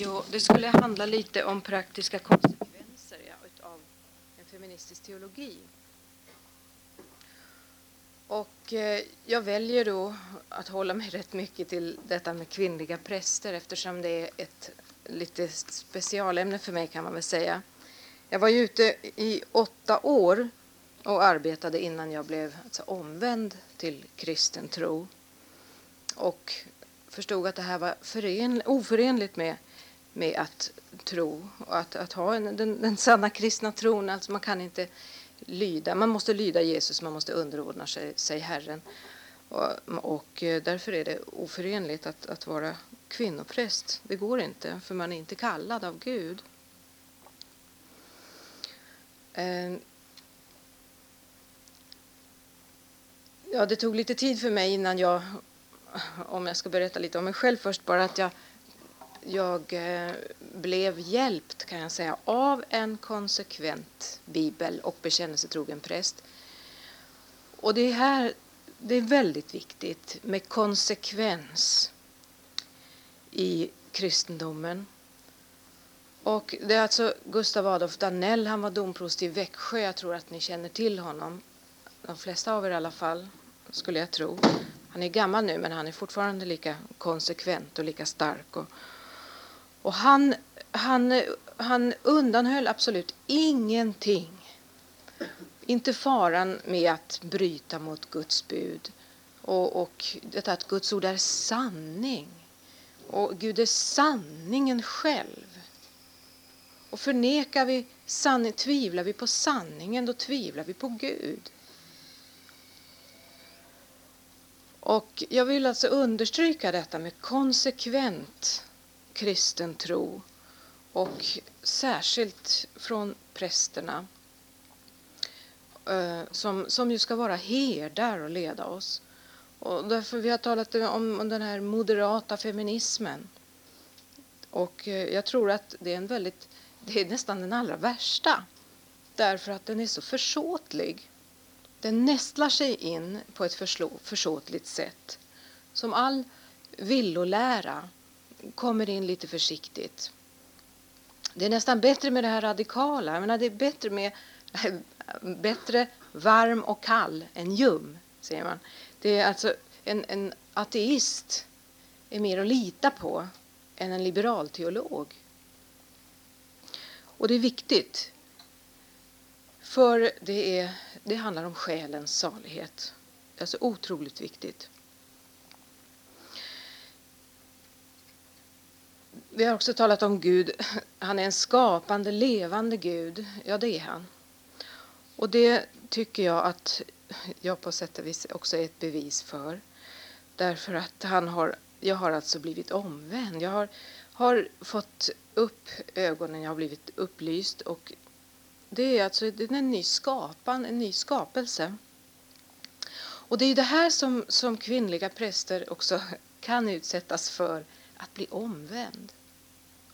Jo, det skulle handla lite om praktiska konsekvenser ja, av en feministisk teologi. Och eh, jag väljer då att hålla mig rätt mycket till detta med kvinnliga präster eftersom det är ett lite specialämne för mig kan man väl säga. Jag var ju ute i åtta år och arbetade innan jag blev alltså omvänd till kristen tro och förstod att det här var oförenligt med, med att tro och att, att ha en, den, den sanna kristna tron. Alltså man kan inte lyda, man måste lyda Jesus, man måste underordna sig, sig Herren. Och, och eh, därför är det oförenligt att, att vara kvinnopräst. Det går inte, för man är inte kallad av Gud. Eh, ja, det tog lite tid för mig innan jag, om jag ska berätta lite om mig själv först, bara att jag, jag eh, blev hjälpt kan jag säga av en konsekvent bibel och bekännelsetrogen präst. Och det är här det är väldigt viktigt med konsekvens i kristendomen. Och det är alltså Gustav Adolf Danell, han var domprost i Växjö. Jag tror att ni känner till honom. De flesta av er i alla fall, skulle jag tro. Han är gammal nu, men han är fortfarande lika konsekvent och lika stark. Och, och han, han, han undanhöll absolut ingenting. Inte faran med att bryta mot Guds bud och, och detta att Guds ord är sanning. Och Gud är sanningen själv. Och förnekar vi sanning, tvivlar vi på sanningen, då tvivlar vi på Gud. Och jag vill alltså understryka detta med konsekvent kristen tro och särskilt från prästerna eh, som, som ju ska vara herdar och leda oss. Och därför vi har talat om, om den här moderata feminismen. Och eh, jag tror att det är en väldigt, det är nästan den allra värsta. Därför att den är så försåtlig. Den nästlar sig in på ett försåtligt sätt. Som all villolära kommer in lite försiktigt. Det är nästan bättre med det här radikala. Jag menar, det är bättre med bättre varm och kall än ljum, säger man. Det är alltså en, en ateist är mer att lita på än en liberal teolog. Och det är viktigt. För det, är, det handlar om själens salighet. Det är alltså otroligt viktigt. Vi har också talat om Gud. Han är en skapande, levande Gud. Ja, det är han. Och det tycker jag att jag på sätt och vis också är ett bevis för. Därför att han har, jag har alltså blivit omvänd. Jag har, har fått upp ögonen, jag har blivit upplyst och det är alltså det är en ny skapan, en ny skapelse. Och det är det här som, som kvinnliga präster också kan utsättas för, att bli omvänd.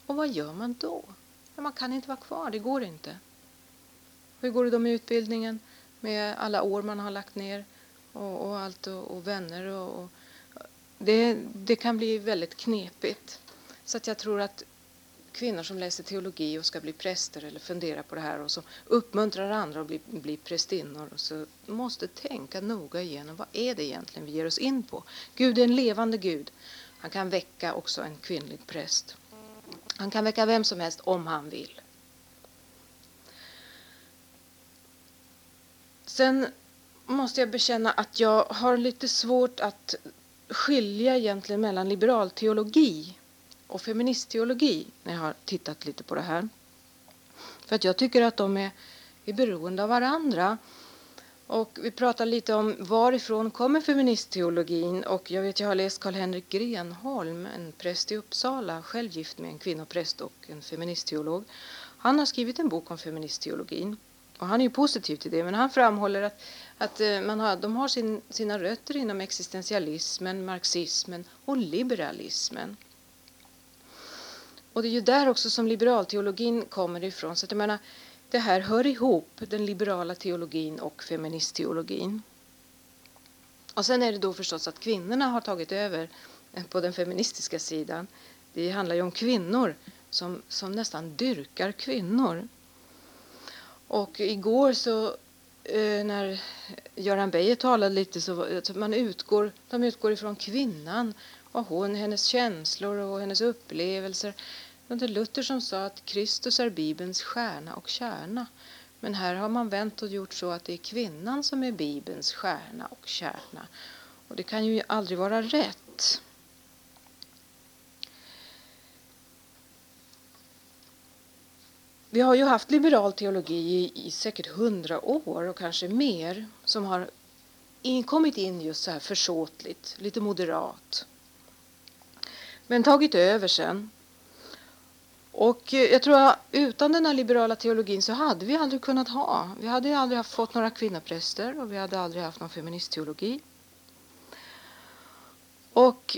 Och vad gör man då? Ja, man kan inte vara kvar, det går inte. Hur går det då med utbildningen? med alla år man har lagt ner och, och allt och, och vänner. Och, och, det, det kan bli väldigt knepigt. Så att jag tror att kvinnor som läser teologi och ska bli präster eller fundera på det här och som uppmuntrar andra att bli, bli prästinnor och så måste tänka noga igenom vad är det egentligen vi ger oss in på. Gud är en levande Gud. Han kan väcka också en kvinnlig präst. Han kan väcka vem som helst om han vill. Sen måste jag bekänna att jag har lite svårt att skilja egentligen mellan liberal teologi och feministteologi när jag har tittat lite på det här. För att jag tycker att de är, är beroende av varandra. Och vi pratar lite om varifrån kommer feministteologin och jag vet jag har läst Karl-Henrik Grenholm, en präst i Uppsala, själv gift med en kvinnopräst och en feministteolog. Han har skrivit en bok om feministteologin och han är ju positiv till det, men han framhåller att, att eh, man har, de har sin, sina rötter inom existentialismen, marxismen och liberalismen. Och det är ju där också som liberalteologin kommer ifrån. Så att jag menar, det här hör ihop, den liberala teologin och feministteologin. Och sen är det då förstås att kvinnorna har tagit över på den feministiska sidan. Det handlar ju om kvinnor som, som nästan dyrkar kvinnor. Och igår så eh, när Göran Beijer talade lite så, man utgår, de utgår ifrån kvinnan, och hon, hennes känslor och hennes upplevelser. Det var Luther som sa att Kristus är Bibelns stjärna och kärna. Men här har man vänt och gjort så att det är kvinnan som är Bibelns stjärna och kärna. Och det kan ju aldrig vara rätt. Vi har ju haft liberal teologi i, i säkert hundra år och kanske mer som har in, kommit in just så här försåtligt, lite moderat. Men tagit över sen. Och eh, jag tror att utan den här liberala teologin så hade vi aldrig kunnat ha, vi hade aldrig haft, fått några kvinnopräster och vi hade aldrig haft någon feministteologi. Och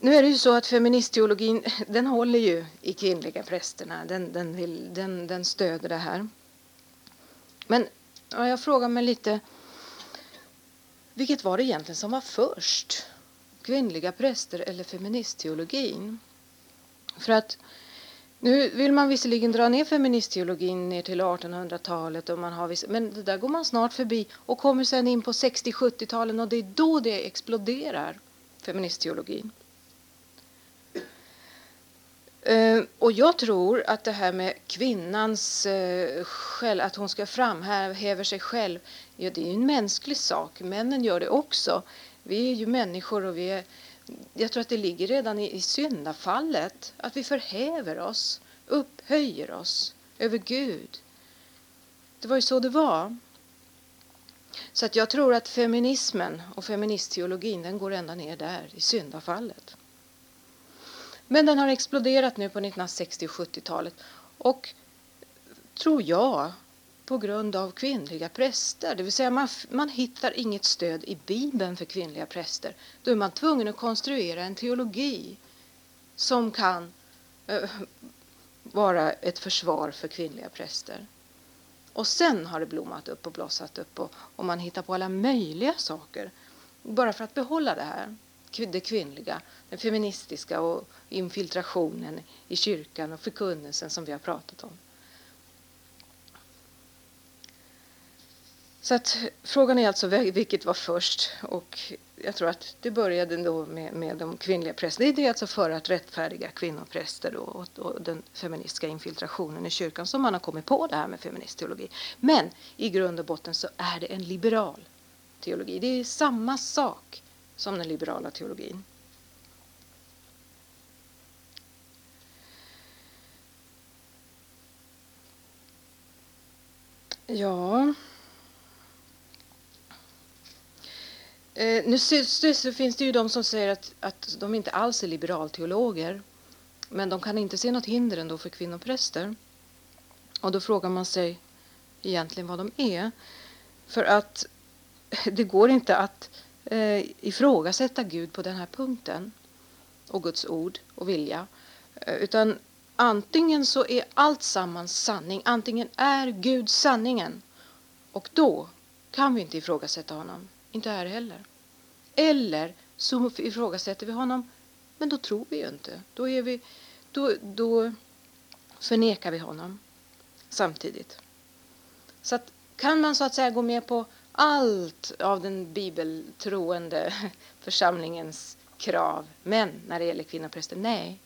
nu är det ju så att feministteologin den håller ju i kvinnliga prästerna, den, den, vill, den, den stöder det här. Men ja, jag frågar mig lite, vilket var det egentligen som var först? Kvinnliga präster eller feministteologin? För att nu vill man visserligen dra ner feministteologin ner till 1800-talet och man har viss, men det där går man snart förbi och kommer sen in på 60-70-talen och det är då det exploderar, feministteologin. Eh, och jag tror att det här med kvinnans eh, själ, själv, att hon ska framhäva sig själv, ja, det är en mänsklig sak. Männen gör det också. Vi är ju människor och vi är jag tror att det ligger redan i, i syndafallet, att vi förhäver oss, upphöjer oss över Gud. Det var ju så det var. Så att jag tror att feminismen och feministteologin den går ända ner där, i syndafallet. Men den har exploderat nu på 1960 och 70-talet och tror jag på grund av kvinnliga präster. Det vill säga man, man hittar inget stöd i Bibeln för kvinnliga präster. Då är man tvungen att konstruera en teologi som kan eh, vara ett försvar för kvinnliga präster. Och sen har det blommat upp och blossat upp och, och man hittar på alla möjliga saker bara för att behålla det här, det kvinnliga, den feministiska och infiltrationen i kyrkan och förkunnelsen som vi har pratat om. Så att frågan är alltså vilket var först och jag tror att det började då med, med de kvinnliga prästerna. Det är alltså för att rättfärdiga kvinnopräster och, och, och, den feministiska infiltrationen i kyrkan som man har kommit på det här med feministteologi. Men i grund och botten så är det en liberal teologi. Det är samma sak som den liberala teologin. Ja... Eh, nu så finns det ju de som säger att, att de inte alls är liberalteologer. Men de kan inte se något hinder ändå för kvinnopräster. Och då frågar man sig egentligen vad de är. För att det går inte att eh, ifrågasätta Gud på den här punkten och Guds ord och vilja. Eh, utan antingen så är allt sammans sanning, antingen är Gud sanningen och då kan vi inte ifrågasätta honom. Inte här heller. Eller så ifrågasätter vi honom, men då tror vi ju inte. Då, är vi, då, då förnekar vi honom samtidigt. Så att, kan man så att säga gå med på allt av den bibeltroende församlingens krav, men när det gäller kvinnopräster, nej.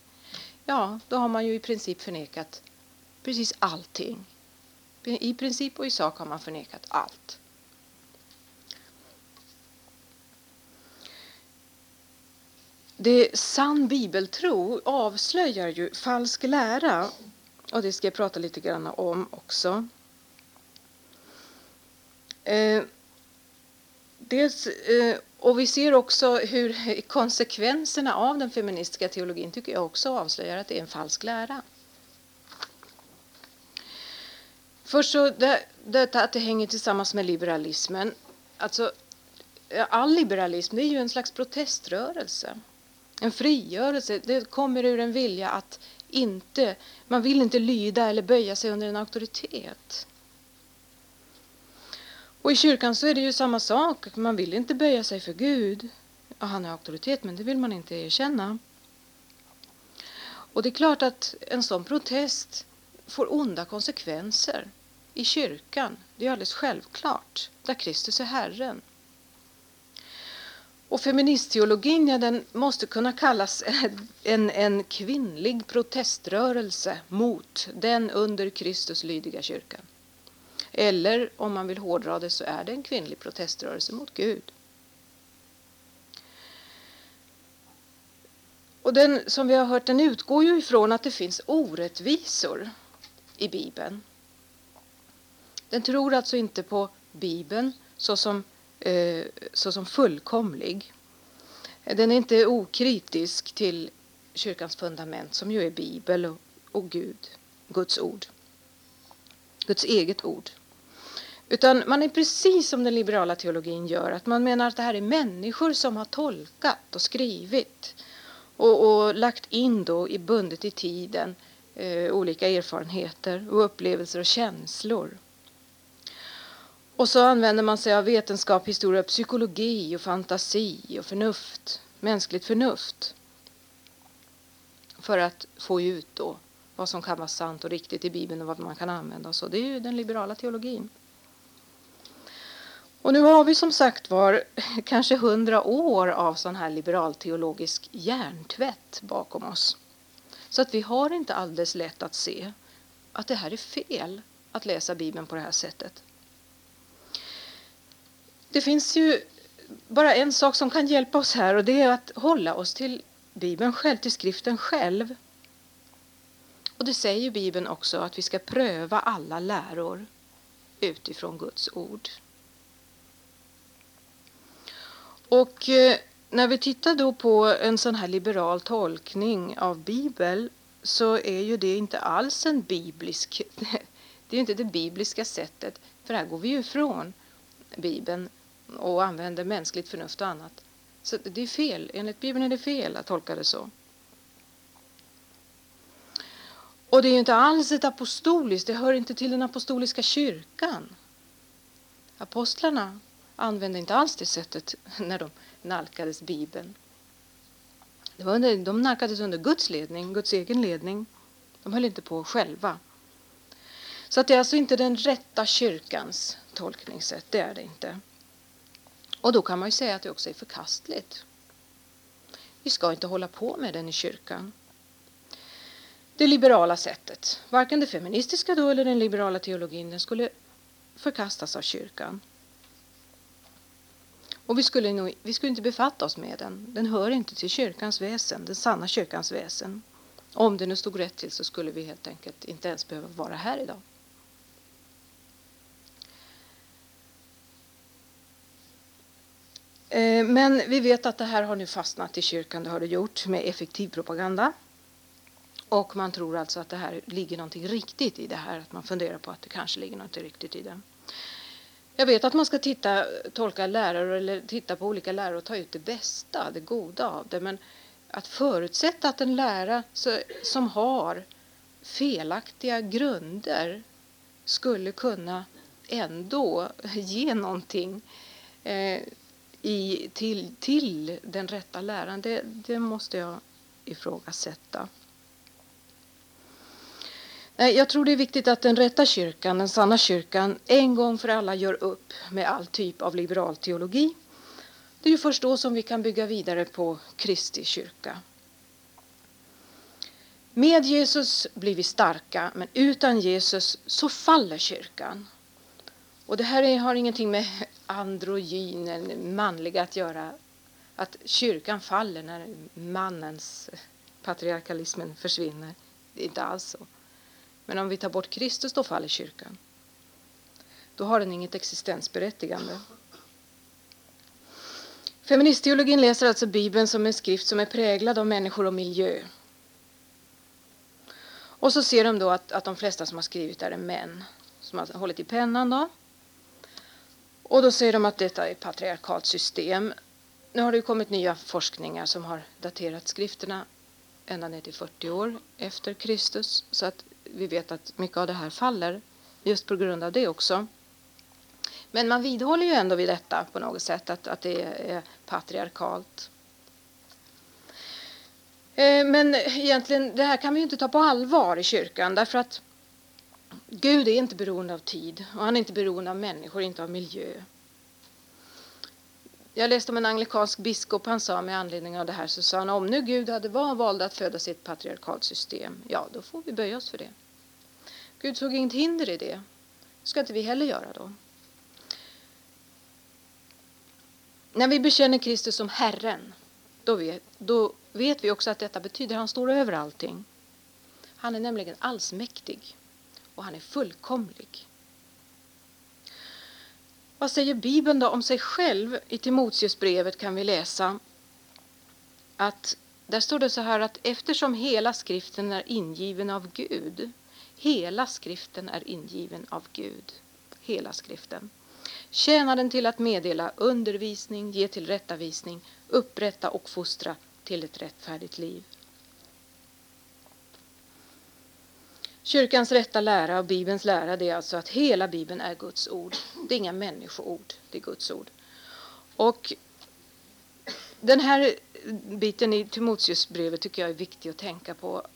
Ja, då har man ju i princip förnekat precis allting. I princip och i sak har man förnekat allt. Det sann bibeltro avslöjar ju falsk lära och det ska jag prata lite grann om också. Eh, dels, eh, och vi ser också hur konsekvenserna av den feministiska teologin tycker jag också avslöjar att det är en falsk lära. Först så det, detta att det hänger tillsammans med liberalismen. Alltså, eh, all liberalism det är ju en slags proteströrelse. En frigörelse, det kommer ur en vilja att inte, man vill inte lyda eller böja sig under en auktoritet. Och i kyrkan så är det ju samma sak, man vill inte böja sig för Gud. Ja, han är auktoritet, men det vill man inte erkänna. Och det är klart att en sån protest får onda konsekvenser i kyrkan. Det är alldeles självklart, där Kristus är Herren. Och feministteologin ja, den måste kunna kallas en, en kvinnlig proteströrelse mot den under Kristus lydiga kyrkan. Eller om man vill hårdra det så är det en kvinnlig proteströrelse mot Gud. Och den, som vi har hört, den utgår ju ifrån att det finns orättvisor i Bibeln. Den tror alltså inte på Bibeln såsom, Eh, såsom fullkomlig. Den är inte okritisk till kyrkans fundament som ju är Bibel och, och Gud, Guds ord. Guds eget ord. Utan man är precis som den liberala teologin gör, att man menar att det här är människor som har tolkat och skrivit och, och lagt in då i bundet i tiden eh, olika erfarenheter och upplevelser och känslor. Och så använder man sig av vetenskap, historia, psykologi och fantasi och förnuft, mänskligt förnuft för att få ut då vad som kan vara sant och riktigt i Bibeln och vad man kan använda. Och så. Det är ju den liberala teologin. Och nu har vi som sagt var kanske hundra år av sån här liberalteologisk hjärntvätt bakom oss. Så att vi har inte alldeles lätt att se att det här är fel att läsa Bibeln på det här sättet. Det finns ju bara en sak som kan hjälpa oss här och det är att hålla oss till Bibeln själv, till skriften själv. Och det säger Bibeln också att vi ska pröva alla läror utifrån Guds ord. Och eh, när vi tittar då på en sån här liberal tolkning av Bibeln så är ju det inte alls en biblisk, det är inte det bibliska sättet, för här går vi ju ifrån Bibeln och använder mänskligt förnuft och annat. Så det är fel, enligt Bibeln är det fel att tolka det så. Och det är ju inte alls ett apostoliskt, det hör inte till den apostoliska kyrkan. Apostlarna använde inte alls det sättet när de nalkades Bibeln. Det var under, de nalkades under Guds ledning, Guds egen ledning. De höll inte på själva. Så att det är alltså inte den rätta kyrkans tolkningssätt, det är det inte. Och då kan man ju säga att det också är förkastligt. Vi ska inte hålla på med den i kyrkan. Det liberala sättet, varken det feministiska då eller den liberala teologin, den skulle förkastas av kyrkan. Och vi skulle, nog, vi skulle inte befatta oss med den. Den hör inte till kyrkans väsen, den sanna kyrkans väsen. Om det nu stod rätt till så skulle vi helt enkelt inte ens behöva vara här idag. Eh, men vi vet att det här har nu fastnat i kyrkan, det har det gjort med effektiv propaganda. Och man tror alltså att det här ligger någonting riktigt i det här, att man funderar på att det kanske ligger något riktigt i det. Jag vet att man ska titta, tolka lärare eller titta på olika lärare och ta ut det bästa, det goda av det. Men att förutsätta att en lärare som har felaktiga grunder skulle kunna ändå ge någonting eh, i, till, till den rätta läran, det, det måste jag ifrågasätta. Jag tror det är viktigt att den rätta kyrkan, den sanna kyrkan, en gång för alla gör upp med all typ av liberal teologi. Det är ju först då som vi kan bygga vidare på Kristi kyrka. Med Jesus blir vi starka, men utan Jesus så faller kyrkan. Och det här har ingenting med androgyn, manliga, att göra. Att kyrkan faller när mannens patriarkalismen försvinner. Det är inte alls så. Men om vi tar bort Kristus då faller kyrkan. Då har den inget existensberättigande. Feministteologin läser alltså Bibeln som en skrift som är präglad av människor och miljö. Och så ser de då att, att de flesta som har skrivit är män som har hållit i pennan. Då. Och då säger de att detta är ett patriarkalt system. Nu har det kommit nya forskningar som har daterat skrifterna ända ner till 40 år efter Kristus. Så att vi vet att mycket av det här faller just på grund av det också. Men man vidhåller ju ändå vid detta på något sätt att, att det är patriarkalt. Eh, men egentligen, det här kan vi ju inte ta på allvar i kyrkan därför att Gud är inte beroende av tid och han är inte beroende av människor, inte av miljö. Jag läste om en anglikansk biskop, han sa med anledning av det här så sa han om nu Gud hade var valde att föda sitt patriarkalt system, ja då får vi böja oss för det. Gud såg inget hinder i det. Det ska inte vi heller göra då. När vi bekänner Kristus som Herren, då vet, då vet vi också att detta betyder att han står över allting. Han är nämligen allsmäktig och han är fullkomlig. Vad säger Bibeln då om sig själv? I Timoteusbrevet kan vi läsa att där står det så här att eftersom hela skriften är ingiven av Gud, hela skriften är ingiven av Gud, hela skriften, tjänar den till att meddela undervisning, ge tillrättavisning, upprätta och fostra till ett rättfärdigt liv. Kyrkans rätta lära och Bibelns lära det är alltså att hela Bibeln är Guds ord. Det är inga människoord, det är Guds ord. Och den här biten i Timoteusbrevet tycker jag är viktig att tänka på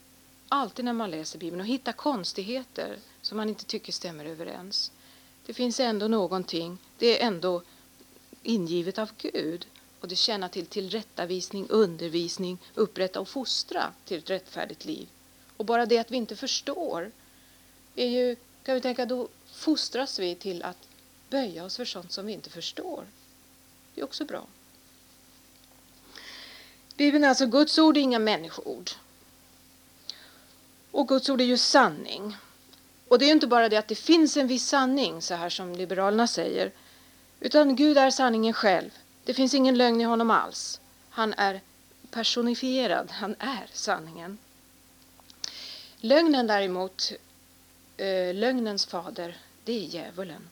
alltid när man läser Bibeln och hitta konstigheter som man inte tycker stämmer överens. Det finns ändå någonting, det är ändå ingivet av Gud och det tjänar till tillrättavisning, undervisning, upprätta och fostra till ett rättfärdigt liv. Och bara det att vi inte förstår är ju, kan vi tänka, då fostras vi till att böja oss för sånt som vi inte förstår. Det är också bra. Bibeln är alltså Guds ord, inga människoord. Och Guds ord är ju sanning. Och det är inte bara det att det finns en viss sanning, så här som Liberalerna säger, utan Gud är sanningen själv. Det finns ingen lögn i honom alls. Han är personifierad, han är sanningen. Lögnen däremot, eh, lögnens fader, det är djävulen.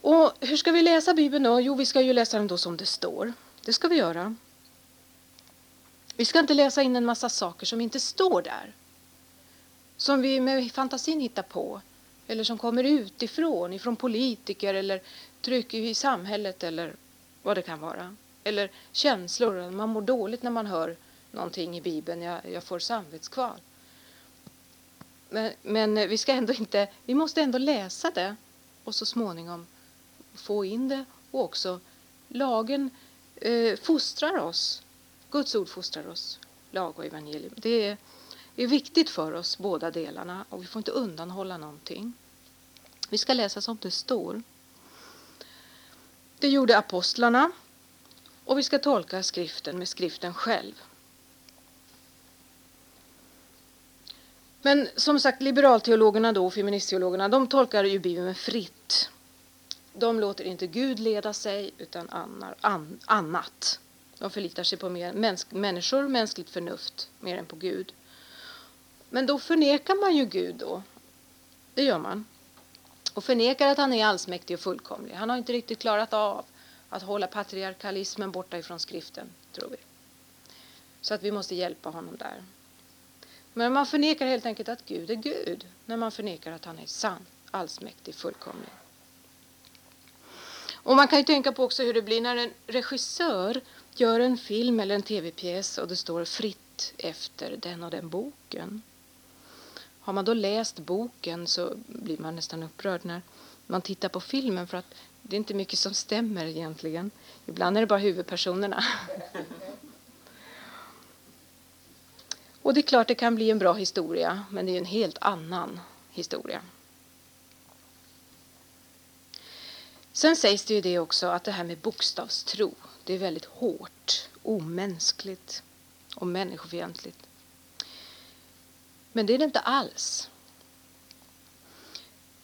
Och hur ska vi läsa Bibeln då? Jo, vi ska ju läsa den då som det står. Det ska vi göra. Vi ska inte läsa in en massa saker som inte står där. Som vi med fantasin hittar på. Eller som kommer utifrån, ifrån politiker eller tryck i samhället eller vad det kan vara. Eller känslor, man mår dåligt när man hör någonting i Bibeln, jag, jag får samvetskval. Men, men vi ska ändå inte, vi måste ändå läsa det och så småningom få in det och också lagen eh, fostrar oss. Guds ord fostrar oss, lag och evangelium. Det är, är viktigt för oss båda delarna och vi får inte undanhålla någonting. Vi ska läsa som det står. Det gjorde apostlarna och vi ska tolka skriften med skriften själv. Men som sagt, liberalteologerna då, feministteologerna, de tolkar ju Bibeln fritt. De låter inte Gud leda sig utan annar, an, annat. De förlitar sig på mer mänsk, människor, mänskligt förnuft, mer än på Gud. Men då förnekar man ju Gud då. Det gör man. Och förnekar att han är allsmäktig och fullkomlig. Han har inte riktigt klarat av att hålla patriarkalismen borta ifrån skriften, tror vi. Så att vi måste hjälpa honom där. Men man förnekar helt enkelt att Gud är Gud när man förnekar att han är sann, allsmäktig, fullkomlig. Och man kan ju tänka på också hur det blir när en regissör gör en film eller en tv-pjäs och det står fritt efter den och den boken. Har man då läst boken så blir man nästan upprörd när man tittar på filmen för att det är inte mycket som stämmer egentligen. Ibland är det bara huvudpersonerna. Och det är klart det kan bli en bra historia, men det är en helt annan historia. Sen sägs det ju det också att det här med bokstavstro, det är väldigt hårt, omänskligt och människofientligt. Men det är det inte alls.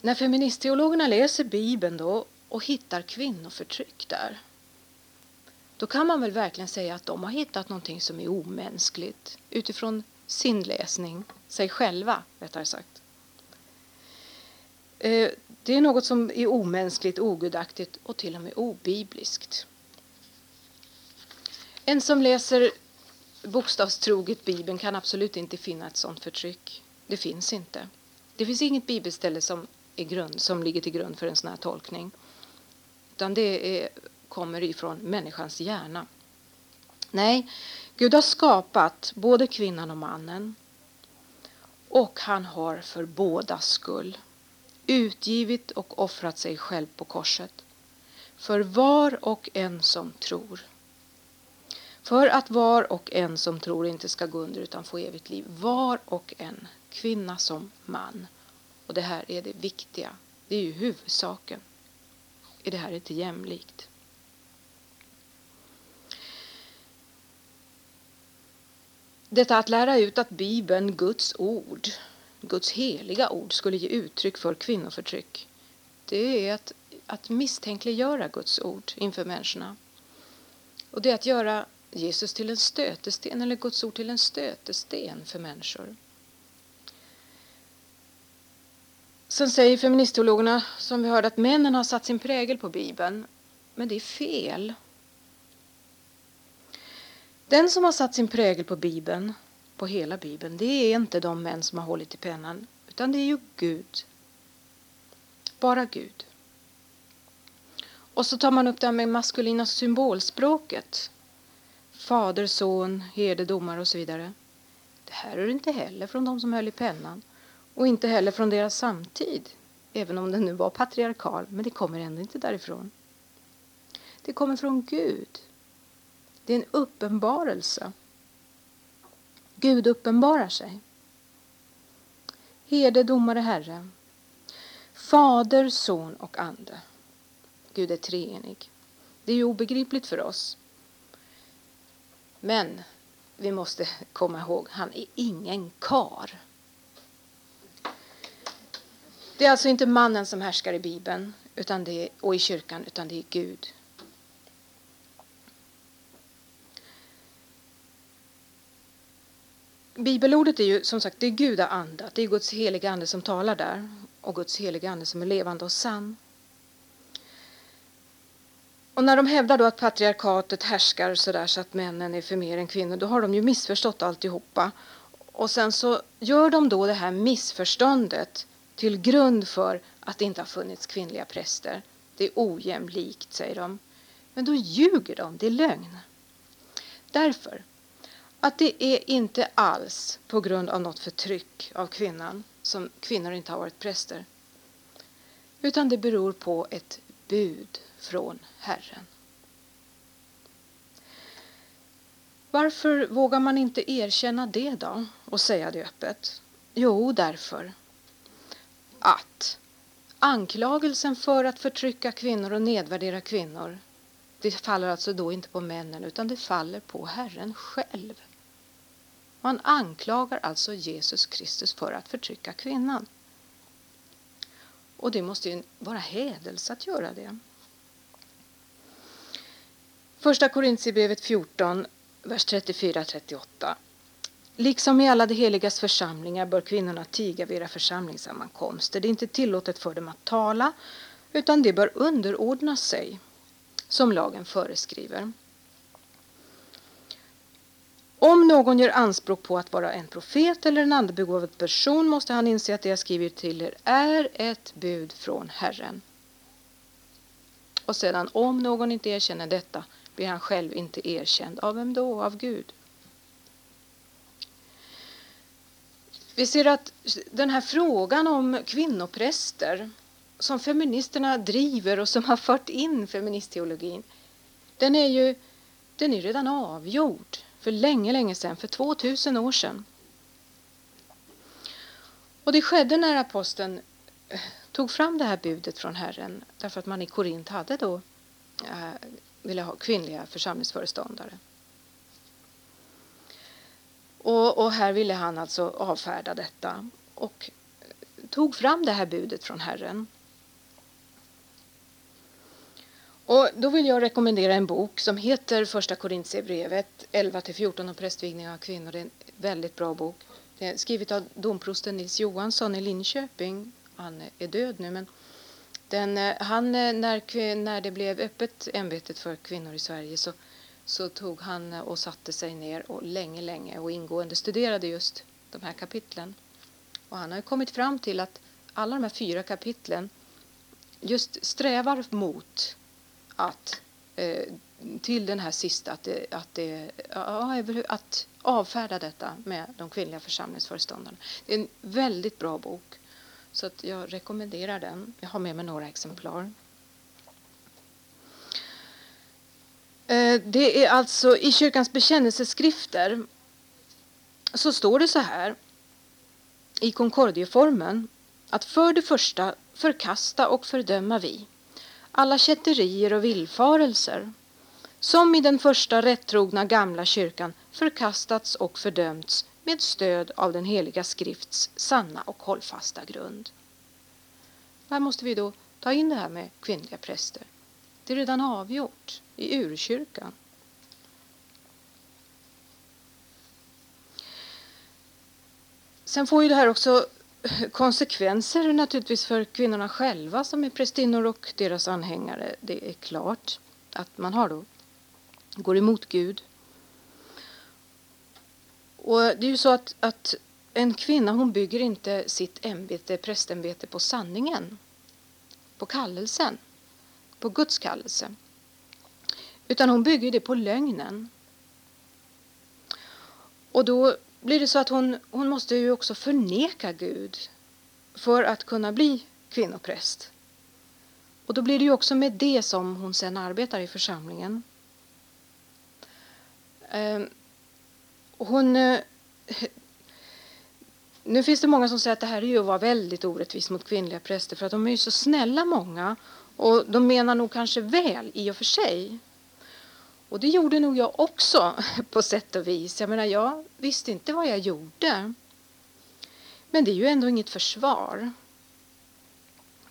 När feministteologerna läser Bibeln då och hittar kvinnoförtryck där, då kan man väl verkligen säga att de har hittat någonting som är omänskligt utifrån sin läsning, sig själva rättare sagt. Eh, det är något som är omänskligt, ogudaktigt och till och med obibliskt. En som läser bokstavstroget Bibeln kan absolut inte finna ett sådant förtryck. Det finns inte. Det finns inget bibelställe som, är grund, som ligger till grund för en sån här tolkning. Utan det är, kommer ifrån människans hjärna. Nej, Gud har skapat både kvinnan och mannen och han har för bådas skull utgivit och offrat sig själv på korset för var och en som tror. För att var och en som tror inte ska gå under utan få evigt liv. Var och en, kvinna som man. Och det här är det viktiga. Det är ju huvudsaken. Är det här inte jämlikt? Detta att lära ut att Bibeln, Guds ord, Guds heliga ord, skulle ge uttryck för kvinnoförtryck, det är att, att misstänkliggöra Guds ord inför människorna. Och det är att göra Jesus till en stötesten eller Guds ord till en stötesten för människor. Sen säger feministteologerna, som vi hörde, att männen har satt sin prägel på Bibeln. Men det är fel. Den som har satt sin prägel på Bibeln, på hela Bibeln, det är inte de män som har hållit i pennan, utan det är ju Gud. Bara Gud. Och så tar man upp det här med maskulina symbolspråket. Fader, son, herde, domare och så vidare. Det här är inte heller från de som höll i pennan och inte heller från deras samtid, även om den nu var patriarkal, men det kommer ändå inte därifrån. Det kommer från Gud. Det är en uppenbarelse. Gud uppenbarar sig. Herde, domare, Herre. Fader, Son och Ande. Gud är treenig. Det är ju obegripligt för oss. Men vi måste komma ihåg, han är ingen kar. Det är alltså inte mannen som härskar i Bibeln utan det är, och i kyrkan, utan det är Gud. Bibelordet är ju som sagt det är andat. det är Guds heliga ande som talar där och Guds heliga ande som är levande och sann. Och när de hävdar då att patriarkatet härskar sådär så att männen är för mer än kvinnor, då har de ju missförstått alltihopa. Och sen så gör de då det här missförståndet till grund för att det inte har funnits kvinnliga präster. Det är ojämlikt, säger de. Men då ljuger de, det är lögn. Därför att det är inte alls på grund av något förtryck av kvinnan som kvinnor inte har varit präster. Utan det beror på ett bud från Herren. Varför vågar man inte erkänna det då och säga det öppet? Jo, därför att anklagelsen för att förtrycka kvinnor och nedvärdera kvinnor det faller alltså då inte på männen utan det faller på Herren själv. Man anklagar alltså Jesus Kristus för att förtrycka kvinnan. Och det måste ju vara hädelse att göra det. Första Korintierbrevet 14, vers 34-38. Liksom i alla de heligas församlingar bör kvinnorna tiga vid era församlingssammankomster. Det är inte tillåtet för dem att tala, utan de bör underordna sig, som lagen föreskriver. Om någon gör anspråk på att vara en profet eller en andebegåvad person måste han inse att det jag skriver till er är ett bud från Herren. Och sedan, om någon inte erkänner detta blir han själv inte erkänd. Av vem då? Av Gud. Vi ser att den här frågan om kvinnopräster som feministerna driver och som har fört in feministteologin, den är ju den är redan avgjord för länge, länge sedan, för 2000 år sedan. Och det skedde när aposteln eh, tog fram det här budet från Herren därför att man i Korint hade då äh, ville ha kvinnliga församlingsföreståndare. Och, och, här ville han alltså avfärda detta och tog fram det här budet från Herren. Och då vill jag rekommendera en bok som heter Första Korintierbrevet 11-14 om prästvigning av kvinnor. Det är en väldigt bra bok. Det är skrivet av domprosten Nils Johansson i Linköping. Han är död nu men den, eh, han, eh, när, när det blev öppet ämbetet för kvinnor i Sverige så så tog han eh, och satte sig ner och länge, länge och ingående studerade just de här kapitlen. Och han har kommit fram till att alla de här fyra kapitlen just strävar mot att eh, till den här sista, att, det, att, det, att avfärda detta med de kvinnliga församlingsföreståndarna. Det är en väldigt bra bok, så att jag rekommenderar den. Jag har med mig några exemplar. Eh, det är alltså i kyrkans bekännelseskrifter så står det så här i Concordieformen att för det första förkasta och fördöma vi alla kätterier och villfarelser som i den första rättrogna gamla kyrkan förkastats och fördömts med stöd av den heliga skrifts sanna och hållfasta grund. Här måste vi då ta in det här med kvinnliga präster. Det är redan avgjort i urkyrkan. Sen får ju det här också konsekvenser naturligtvis för kvinnorna själva som är prästinnor och deras anhängare. Det är klart att man har då går emot Gud. Och det är ju så att, att en kvinna hon bygger inte sitt ämbete, prästämbete på sanningen, på kallelsen, på Guds kallelse. Utan hon bygger det på lögnen. Och då blir det så att hon, hon måste ju också förneka Gud för att kunna bli kvinnopräst. Och då blir det ju också med det som hon sen arbetar i församlingen. Ehm, hon, eh, nu finns det många som säger att det här är ju att vara väldigt orättvist mot kvinnliga präster för att de är ju så snälla många och de menar nog kanske väl i och för sig. Och det gjorde nog jag också på sätt och vis. Jag menar, jag visste inte vad jag gjorde. Men det är ju ändå inget försvar.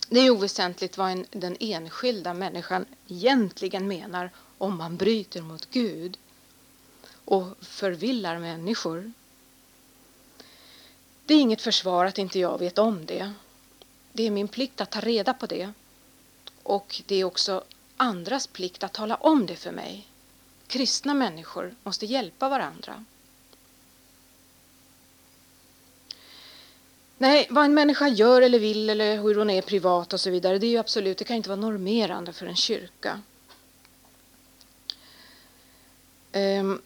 Det är oväsentligt vad en, den enskilda människan egentligen menar om man bryter mot Gud och förvillar människor. Det är inget försvar att inte jag vet om det. Det är min plikt att ta reda på det. Och det är också andras plikt att tala om det för mig. Kristna människor måste hjälpa varandra. Nej, vad en människa gör eller vill eller hur hon är privat och så vidare, det är ju absolut, det kan inte vara normerande för en kyrka. Ehm,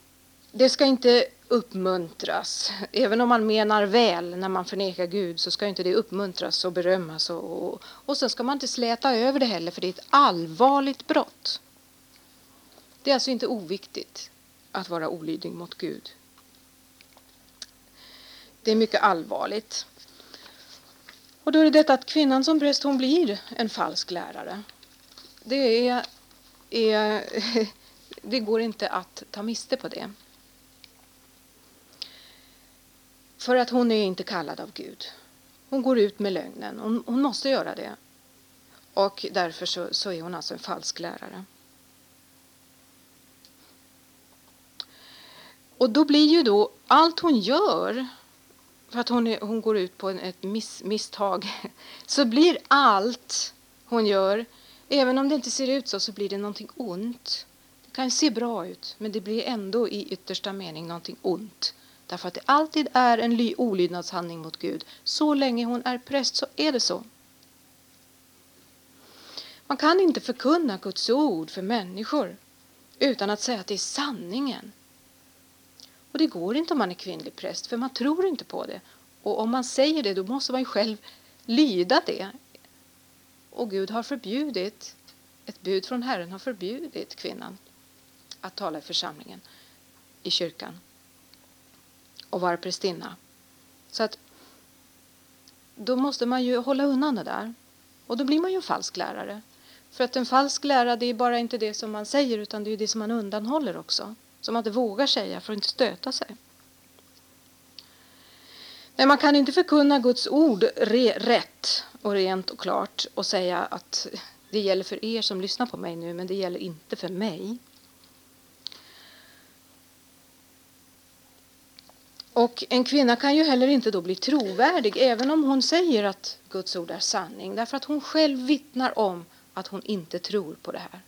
det ska inte uppmuntras. Även om man menar väl när man förnekar Gud så ska inte det uppmuntras och berömmas. Och, och, och sen ska man inte släta över det heller för det är ett allvarligt brott. Det är alltså inte oviktigt att vara olydig mot Gud. Det är mycket allvarligt. Och då är det detta att kvinnan som präst hon blir en falsk lärare. Det, är, är, det går inte att ta miste på det. För att hon är inte kallad av Gud. Hon går ut med lögnen. Hon, hon måste göra det. Och därför så, så är hon alltså en falsk lärare. Och då blir ju då allt hon gör, för att hon, är, hon går ut på en, ett miss, misstag, så blir allt hon gör, även om det inte ser ut så, så blir det någonting ont. Det kan se bra ut, men det blir ändå i yttersta mening någonting ont. Därför att det alltid är en olydnadshandling mot Gud. Så länge hon är präst så är det så. Man kan inte förkunna Guds ord för människor utan att säga att det är sanningen. Och det går inte om man är kvinnlig präst, för man tror inte på det. Och om man säger det, då måste man ju själv lyda det. Och Gud har förbjudit, ett bud från Herren har förbjudit kvinnan att tala i församlingen, i kyrkan och vara prästinna. Så att då måste man ju hålla undan det där. Och då blir man ju en falsk lärare. För att en falsk lärare det är bara inte det som man säger utan det är det som man undanhåller också. Som man inte vågar säga för att inte stöta sig. Nej, man kan inte förkunna Guds ord rätt och rent och klart och säga att det gäller för er som lyssnar på mig nu men det gäller inte för mig. Och en kvinna kan ju heller inte då bli trovärdig även om hon säger att Guds ord är sanning därför att hon själv vittnar om att hon inte tror på det här.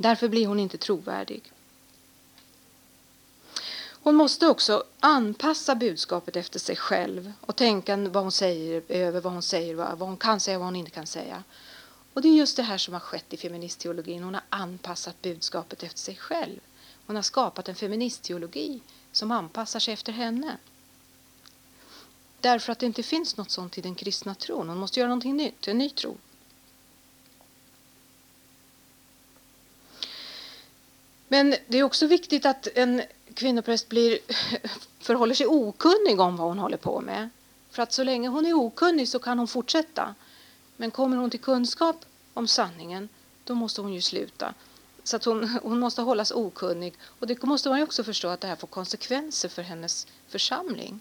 Därför blir hon inte trovärdig. Hon måste också anpassa budskapet efter sig själv och tänka vad hon säger, över vad hon säger, vad hon kan säga och vad hon inte kan säga. Och det är just det här som har skett i feministteologin. Hon har anpassat budskapet efter sig själv. Hon har skapat en feministteologi som anpassar sig efter henne. Därför att det inte finns något sånt i den kristna tron. Hon måste göra någonting nytt, en ny tro. Men det är också viktigt att en kvinnopräst blir, förhåller sig okunnig om vad hon håller på med. För att så länge hon är okunnig så kan hon fortsätta. Men kommer hon till kunskap om sanningen, då måste hon ju sluta. Så att hon, hon måste hållas okunnig. Och det måste man ju också förstå att det här får konsekvenser för hennes församling.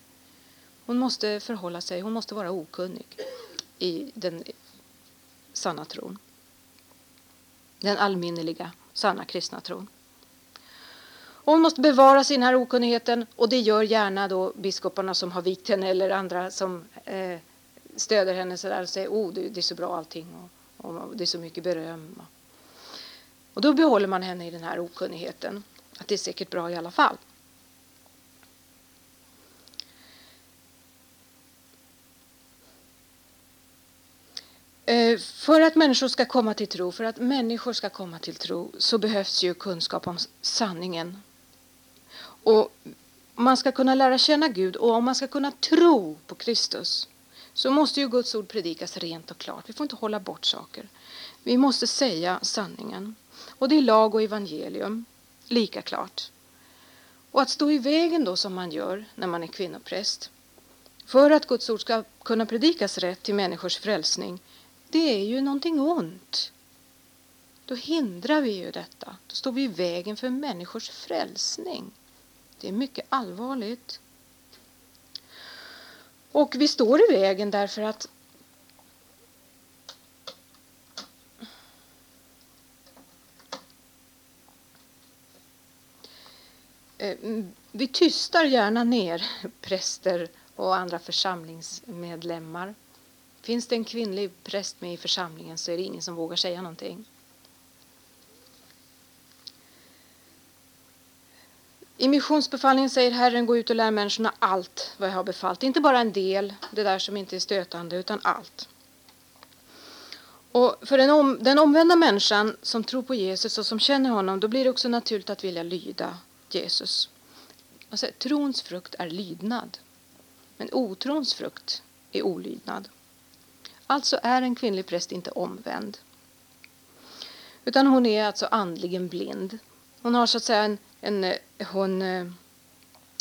Hon måste förhålla sig, hon måste vara okunnig i den sanna tron. Den allminneliga, sanna kristna tron hon måste bevara sin här okunnigheten och det gör gärna då biskoparna som har vikt henne eller andra som eh, stöder henne sådär och säger oh, det, det är så bra allting och, och det är så mycket beröm. Och då behåller man henne i den här okunnigheten. Att det är säkert bra i alla fall. Eh, för att människor ska komma till tro, för att människor ska komma till tro så behövs ju kunskap om sanningen. Och man ska kunna lära känna Gud och om man ska kunna tro på Kristus så måste ju Guds ord predikas rent och klart. Vi får inte hålla bort saker. Vi måste säga sanningen. Och det är lag och evangelium, lika klart. Och att stå i vägen då som man gör när man är kvinnopräst för att Guds ord ska kunna predikas rätt till människors frälsning det är ju någonting ont. Då hindrar vi ju detta. Då står vi i vägen för människors frälsning. Det är mycket allvarligt. Och vi står i vägen därför att eh, vi tystar gärna ner präster och andra församlingsmedlemmar. Finns det en kvinnlig präst med i församlingen så är det ingen som vågar säga någonting. I missionsbefallningen säger Herren gå ut och lär människorna allt vad jag har befallt. Inte bara en del, det där som inte är stötande, utan allt. Och för den, om, den omvända människan som tror på Jesus och som känner honom, då blir det också naturligt att vilja lyda Jesus. Alltså, trons frukt är lydnad, men otrons frukt är olydnad. Alltså är en kvinnlig präst inte omvänd. Utan hon är alltså andligen blind. Hon har så att säga en, en hon eh,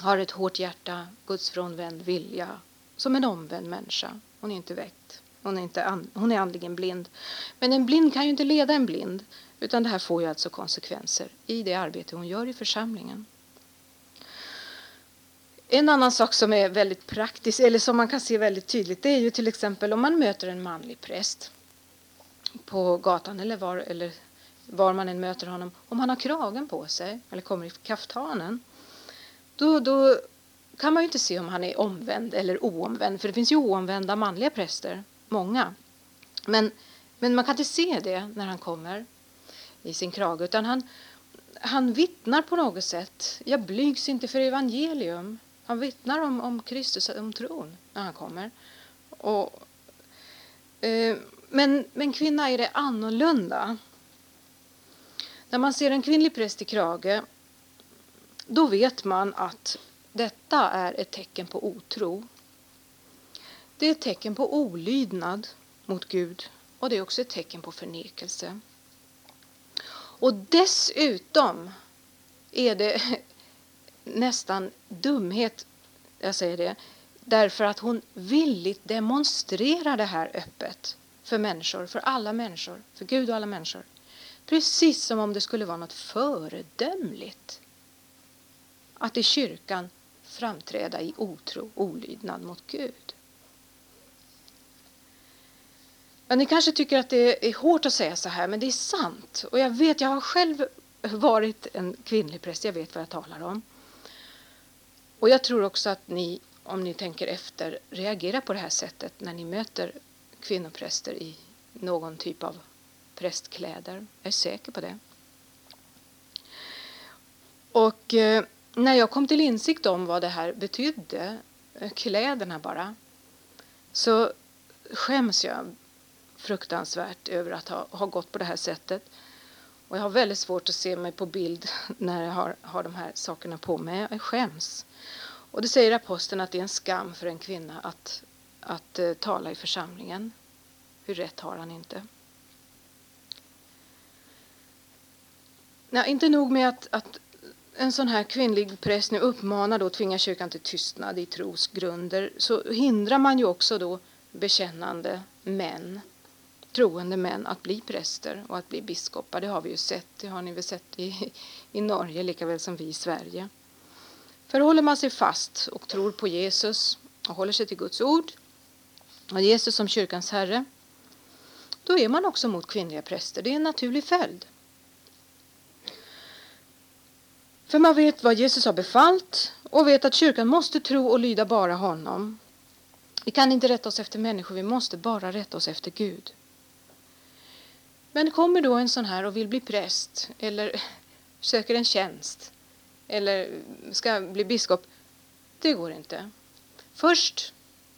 har ett hårt hjärta, gudsfrånvänd vilja, som en omvänd människa. Hon är inte väckt. Hon är, inte hon är andligen blind. Men en blind kan ju inte leda en blind, utan det här får ju alltså konsekvenser i det arbete hon gör i församlingen. En annan sak som är väldigt praktisk, eller som man kan se väldigt tydligt, det är ju till exempel om man möter en manlig präst på gatan eller var, eller var man än möter honom. Om han har kragen på sig eller kommer i kaftanen, då, då kan man ju inte se om han är omvänd eller oomvänd, för det finns ju oomvända manliga präster, många. Men, men man kan inte se det när han kommer i sin krage, utan han, han vittnar på något sätt. Jag blygs inte för evangelium. Han vittnar om, om Kristus, om tron, när han kommer. Och, eh, men, men kvinna är det annorlunda. När man ser en kvinnlig präst i krage då vet man att detta är ett tecken på otro. Det är ett tecken på olydnad mot Gud och det är också ett tecken på förnekelse. Och dessutom är det nästan dumhet, jag säger det, därför att hon villigt demonstrerar det här öppet för människor, för alla människor, för Gud och alla människor. Precis som om det skulle vara något föredömligt att i kyrkan framträda i otro, olydnad mot Gud. Ja, ni kanske tycker att det är hårt att säga så här, men det är sant. Och jag vet, jag har själv varit en kvinnlig präst, jag vet vad jag talar om. Och jag tror också att ni, om ni tänker efter, reagerar på det här sättet när ni möter kvinnopräster i någon typ av prästkläder. Jag är säker på det. Och eh, när jag kom till insikt om vad det här betydde, eh, kläderna bara, så skäms jag fruktansvärt över att ha, ha gått på det här sättet. Och jag har väldigt svårt att se mig på bild när jag har, har de här sakerna på mig. Jag skäms. Och det säger aposteln att det är en skam för en kvinna att, att uh, tala i församlingen. Hur rätt har han inte? Nej, inte nog med att, att en sån här kvinnlig präst nu uppmanar då tvingar kyrkan till tystnad i trosgrunder så hindrar man ju också då bekännande män, troende män att bli präster och att bli biskopar. Det har vi ju sett, det har ni väl sett i, i Norge lika väl som vi i Sverige. För håller man sig fast och tror på Jesus och håller sig till Guds ord och Jesus som kyrkans herre, då är man också mot kvinnliga präster. Det är en naturlig följd. För man vet vad Jesus har befallt och vet att kyrkan måste tro och lyda bara honom. Vi kan inte rätta oss efter människor, vi måste bara rätta oss efter Gud. Men kommer då en sån här och vill bli präst eller söker en tjänst eller ska bli biskop, det går inte. Först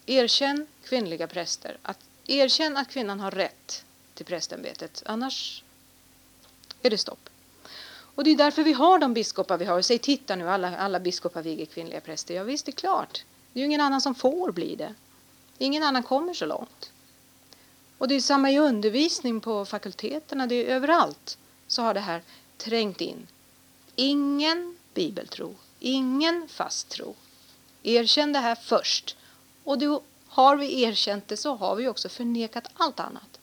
erkänn kvinnliga präster. Att erkänn att kvinnan har rätt till prästämbetet, annars är det stopp. Och det är därför vi har de biskopar vi har. Säg titta nu, alla, alla biskopar viger kvinnliga präster. Ja visst, det är klart. Det är ju ingen annan som får bli det. Ingen annan kommer så långt. Och det är samma i undervisning på fakulteterna, det är överallt så har det här trängt in. Ingen bibeltro, ingen fast tro. Erkänn det här först. Och då har vi erkänt det så har vi också förnekat allt annat.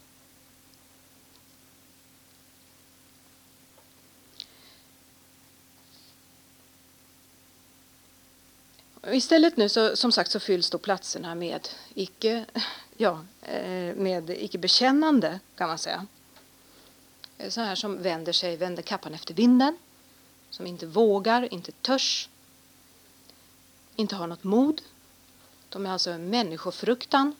Istället nu så, som sagt så fylls då platserna med icke, ja, eh, med icke bekännande kan man säga. Eh, så här som vänder sig, vänder kappan efter vinden, som inte vågar, inte törs, inte har något mod. De är alltså människofruktan.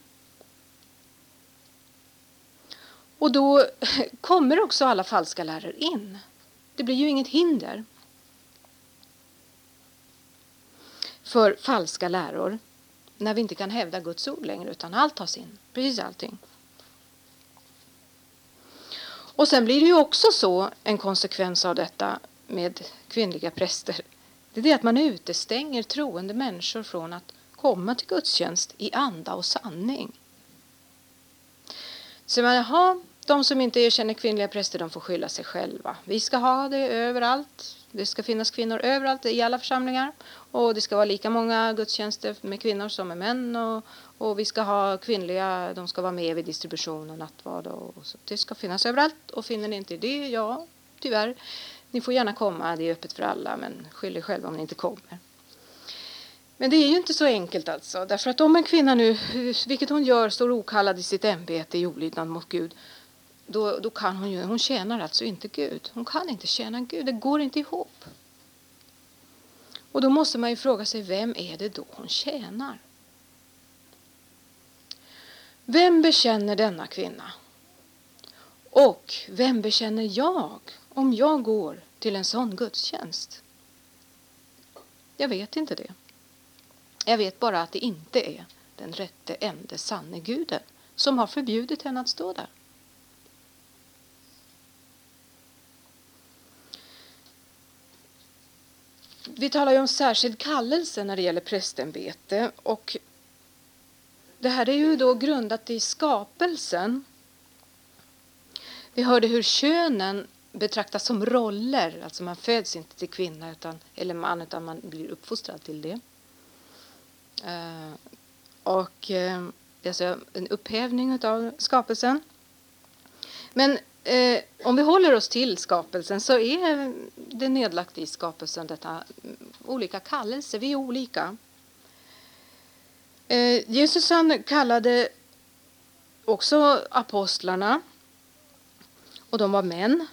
Och då kommer också alla falska lärare in. Det blir ju inget hinder. För falska läror när vi inte kan hävda Guds ord längre utan allt tas in, precis allting. Och sen blir det ju också så en konsekvens av detta med kvinnliga präster. Det är det att man utestänger troende människor från att komma till gudstjänst i anda och sanning. Så man, jaha, de som inte erkänner kvinnliga präster de får skylla sig själva. Vi ska ha det överallt. Det ska finnas kvinnor överallt i alla församlingar och det ska vara lika många gudstjänster med kvinnor som med män och, och vi ska ha kvinnliga, de ska vara med vid distribution och nattvard och så. Det ska finnas överallt och finner ni inte det, ja tyvärr, ni får gärna komma, det är öppet för alla men skyll er själva om ni inte kommer. Men det är ju inte så enkelt alltså, därför att om en kvinna nu, vilket hon gör, står okallad i sitt ämbete i olydnad mot Gud, då, då kan hon ju, hon tjänar alltså inte Gud. Hon kan inte tjäna Gud, det går inte ihop. Och då måste man ju fråga sig, vem är det då hon tjänar? Vem bekänner denna kvinna? Och vem bekänner jag om jag går till en sån gudstjänst? Jag vet inte det. Jag vet bara att det inte är den rätte ende sanne guden som har förbjudit henne att stå där. Vi talar ju om särskild kallelse när det gäller prästämbete och det här är ju då grundat i skapelsen. Vi hörde hur könen betraktas som roller, alltså man föds inte till kvinna utan, eller man utan man blir uppfostrad till det. Uh, och uh, alltså en upphävning av skapelsen. Men Eh, om vi håller oss till skapelsen så är det nedlagt i skapelsen detta mm, olika kallelser. Vi är olika. Eh, Jesus han kallade också apostlarna och de var män.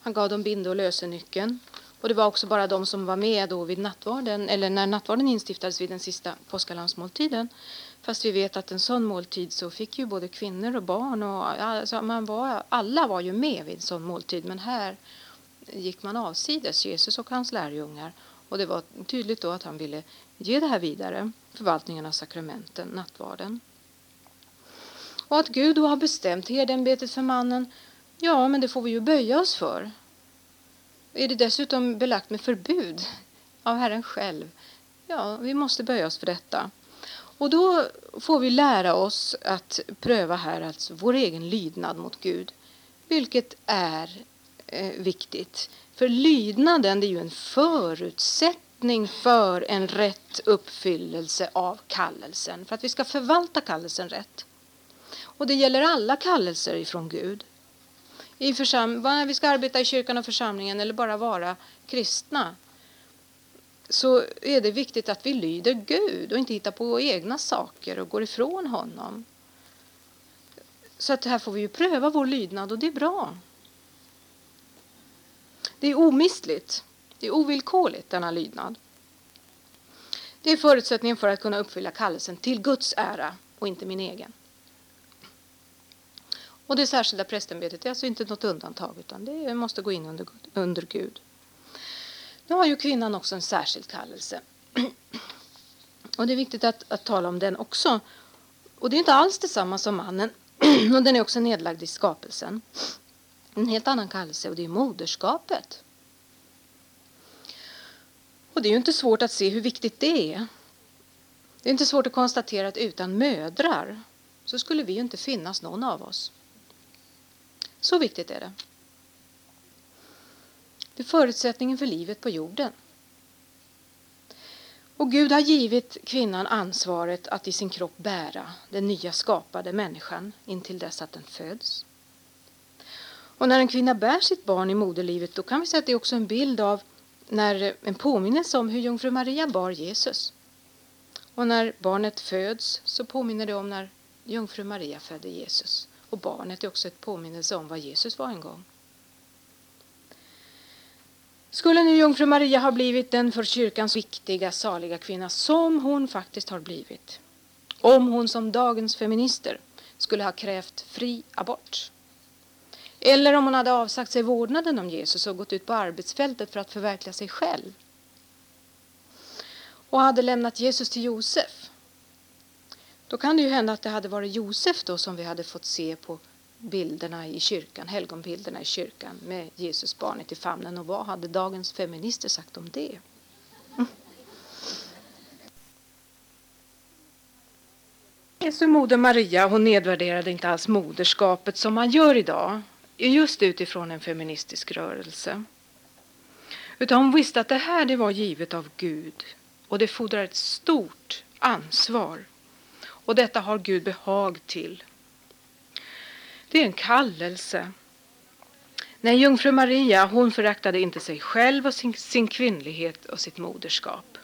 Han gav dem binde och lösenyckeln. Och det var också bara de som var med då vid nattvarden, eller när nattvarden instiftades vid den sista påskalandsmåltiden. Fast vi vet att en sån måltid så fick ju både kvinnor och barn och alltså man var, alla var ju med vid en sån måltid. Men här gick man avsides, Jesus och hans lärjungar. Och det var tydligt då att han ville ge det här vidare, förvaltningen av sakramenten, nattvarden. Och att Gud då har bestämt herdämbetet för mannen, ja, men det får vi ju böja oss för. Är det dessutom belagt med förbud av Herren själv, ja, vi måste böja oss för detta. Och då får vi lära oss att pröva här alltså vår egen lydnad mot Gud, vilket är eh, viktigt. För lydnaden det är ju en förutsättning för en rätt uppfyllelse av kallelsen, för att vi ska förvalta kallelsen rätt. Och det gäller alla kallelser ifrån Gud. I försam vi ska arbeta i kyrkan och församlingen eller bara vara kristna så är det viktigt att vi lyder Gud och inte hittar på egna saker och går ifrån honom. Så att här får vi ju pröva vår lydnad och det är bra. Det är omistligt, det är ovillkorligt denna lydnad. Det är förutsättningen för att kunna uppfylla kallelsen till Guds ära och inte min egen. Och det särskilda prästämbetet är alltså inte något undantag utan det måste gå in under, under Gud. Nu har ju kvinnan också en särskild kallelse. Och det är viktigt att, att tala om den också. Och det är inte alls detsamma som mannen. Och den är också nedlagd i skapelsen. En helt annan kallelse och det är moderskapet. Och det är ju inte svårt att se hur viktigt det är. Det är inte svårt att konstatera att utan mödrar så skulle vi ju inte finnas någon av oss. Så viktigt är det. Det är förutsättningen för livet på jorden. Och Gud har givit kvinnan ansvaret att i sin kropp bära den nya skapade människan intill dess att den föds. Och när en kvinna bär sitt barn i moderlivet då kan vi säga att det är också en bild av när en påminnelse om hur jungfru Maria bar Jesus. Och när barnet föds så påminner det om när jungfru Maria födde Jesus. Och barnet är också ett påminnelse om vad Jesus var en gång. Skulle nu jungfru Maria ha blivit den för kyrkans viktiga, saliga kvinna som hon faktiskt har blivit, om hon som dagens feminister skulle ha krävt fri abort, eller om hon hade avsagt sig vårdnaden om Jesus och gått ut på arbetsfältet för att förverkliga sig själv? Och hade lämnat Jesus till Josef, då kan det ju hända att det hade varit Josef då som vi hade fått se på bilderna i kyrkan, helgonbilderna i kyrkan med Jesusbarnet i famnen. Och vad hade dagens feminister sagt om det? Mm. Jesu moder Maria hon nedvärderade inte alls moderskapet som man gör idag, just utifrån en feministisk rörelse. Utan hon visste att det här det var givet av Gud och det fordrar ett stort ansvar. Och detta har Gud behag till. Det är en kallelse. Nej, jungfru Maria hon föraktade inte sig själv och sin, sin kvinnlighet och sitt moderskap.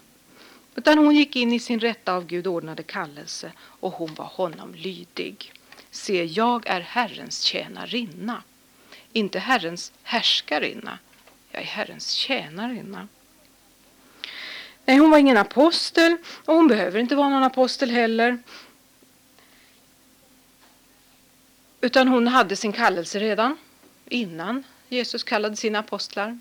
Utan hon gick in i sin rätta av Gud ordnade kallelse och hon var honom lydig. Se, jag är Herrens tjänarinna, inte Herrens härskarinna. Jag är Herrens tjänarinna. Nej, hon var ingen apostel och hon behöver inte vara någon apostel heller. Utan hon hade sin kallelse redan innan Jesus kallade sina apostlar.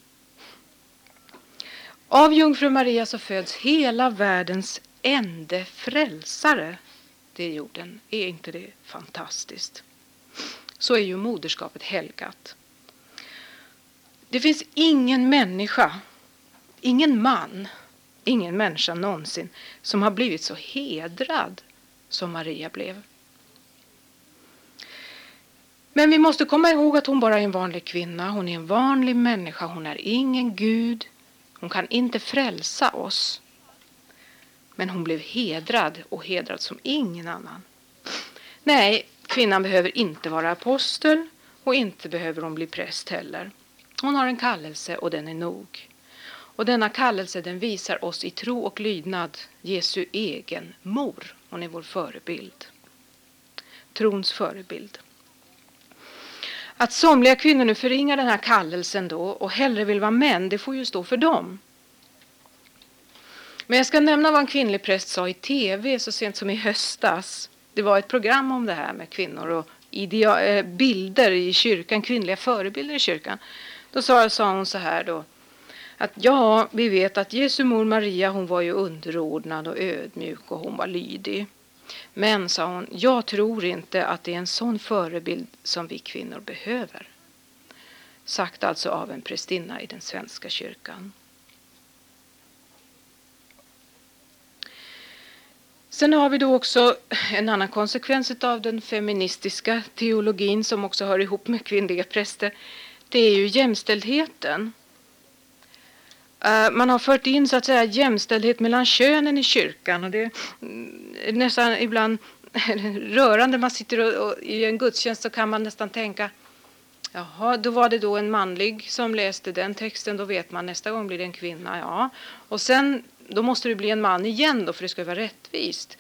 Av jungfru Maria så föds hela världens ende frälsare. Det är jorden. Är inte det fantastiskt? Så är ju moderskapet helgat. Det finns ingen människa, ingen man, ingen människa någonsin som har blivit så hedrad som Maria blev. Men vi måste komma ihåg att hon bara är en vanlig kvinna. Hon är en vanlig människa. Hon är ingen gud. Hon kan inte frälsa oss. Men hon blev hedrad och hedrad som ingen annan. Nej, kvinnan behöver inte vara apostel och inte behöver hon bli präst heller. Hon har en kallelse och den är nog. Och denna kallelse den visar oss i tro och lydnad Jesu egen mor. Hon är vår förebild. Trons förebild. Att somliga kvinnor nu förringar den här kallelsen då och hellre vill vara män, det får ju stå för dem. Men jag ska nämna vad en kvinnlig präst sa i tv så sent som i höstas. Det var ett program om det här med kvinnor och idea, eh, bilder i kyrkan, kvinnliga förebilder i kyrkan. Då sa, sa hon så här då att ja, vi vet att Jesu mor Maria hon var ju underordnad och ödmjuk och hon var lydig. Men, sa hon, jag tror inte att det är en sån förebild som vi kvinnor behöver. Sagt alltså av en prästinna i den svenska kyrkan. Sen har vi då också en annan konsekvens av den feministiska teologin som också hör ihop med kvinnliga präster. Det är ju jämställdheten. Eh, man har fört in så att säga jämställdhet mellan könen i kyrkan och det är nästan ibland rörande. Man sitter och, och, i en gudstjänst så kan man nästan tänka Jaha, då var det då en manlig som läste den texten, då vet man nästa gång blir det en kvinna. Ja. Och sen, då måste det bli en man igen då för det ska vara rättvist.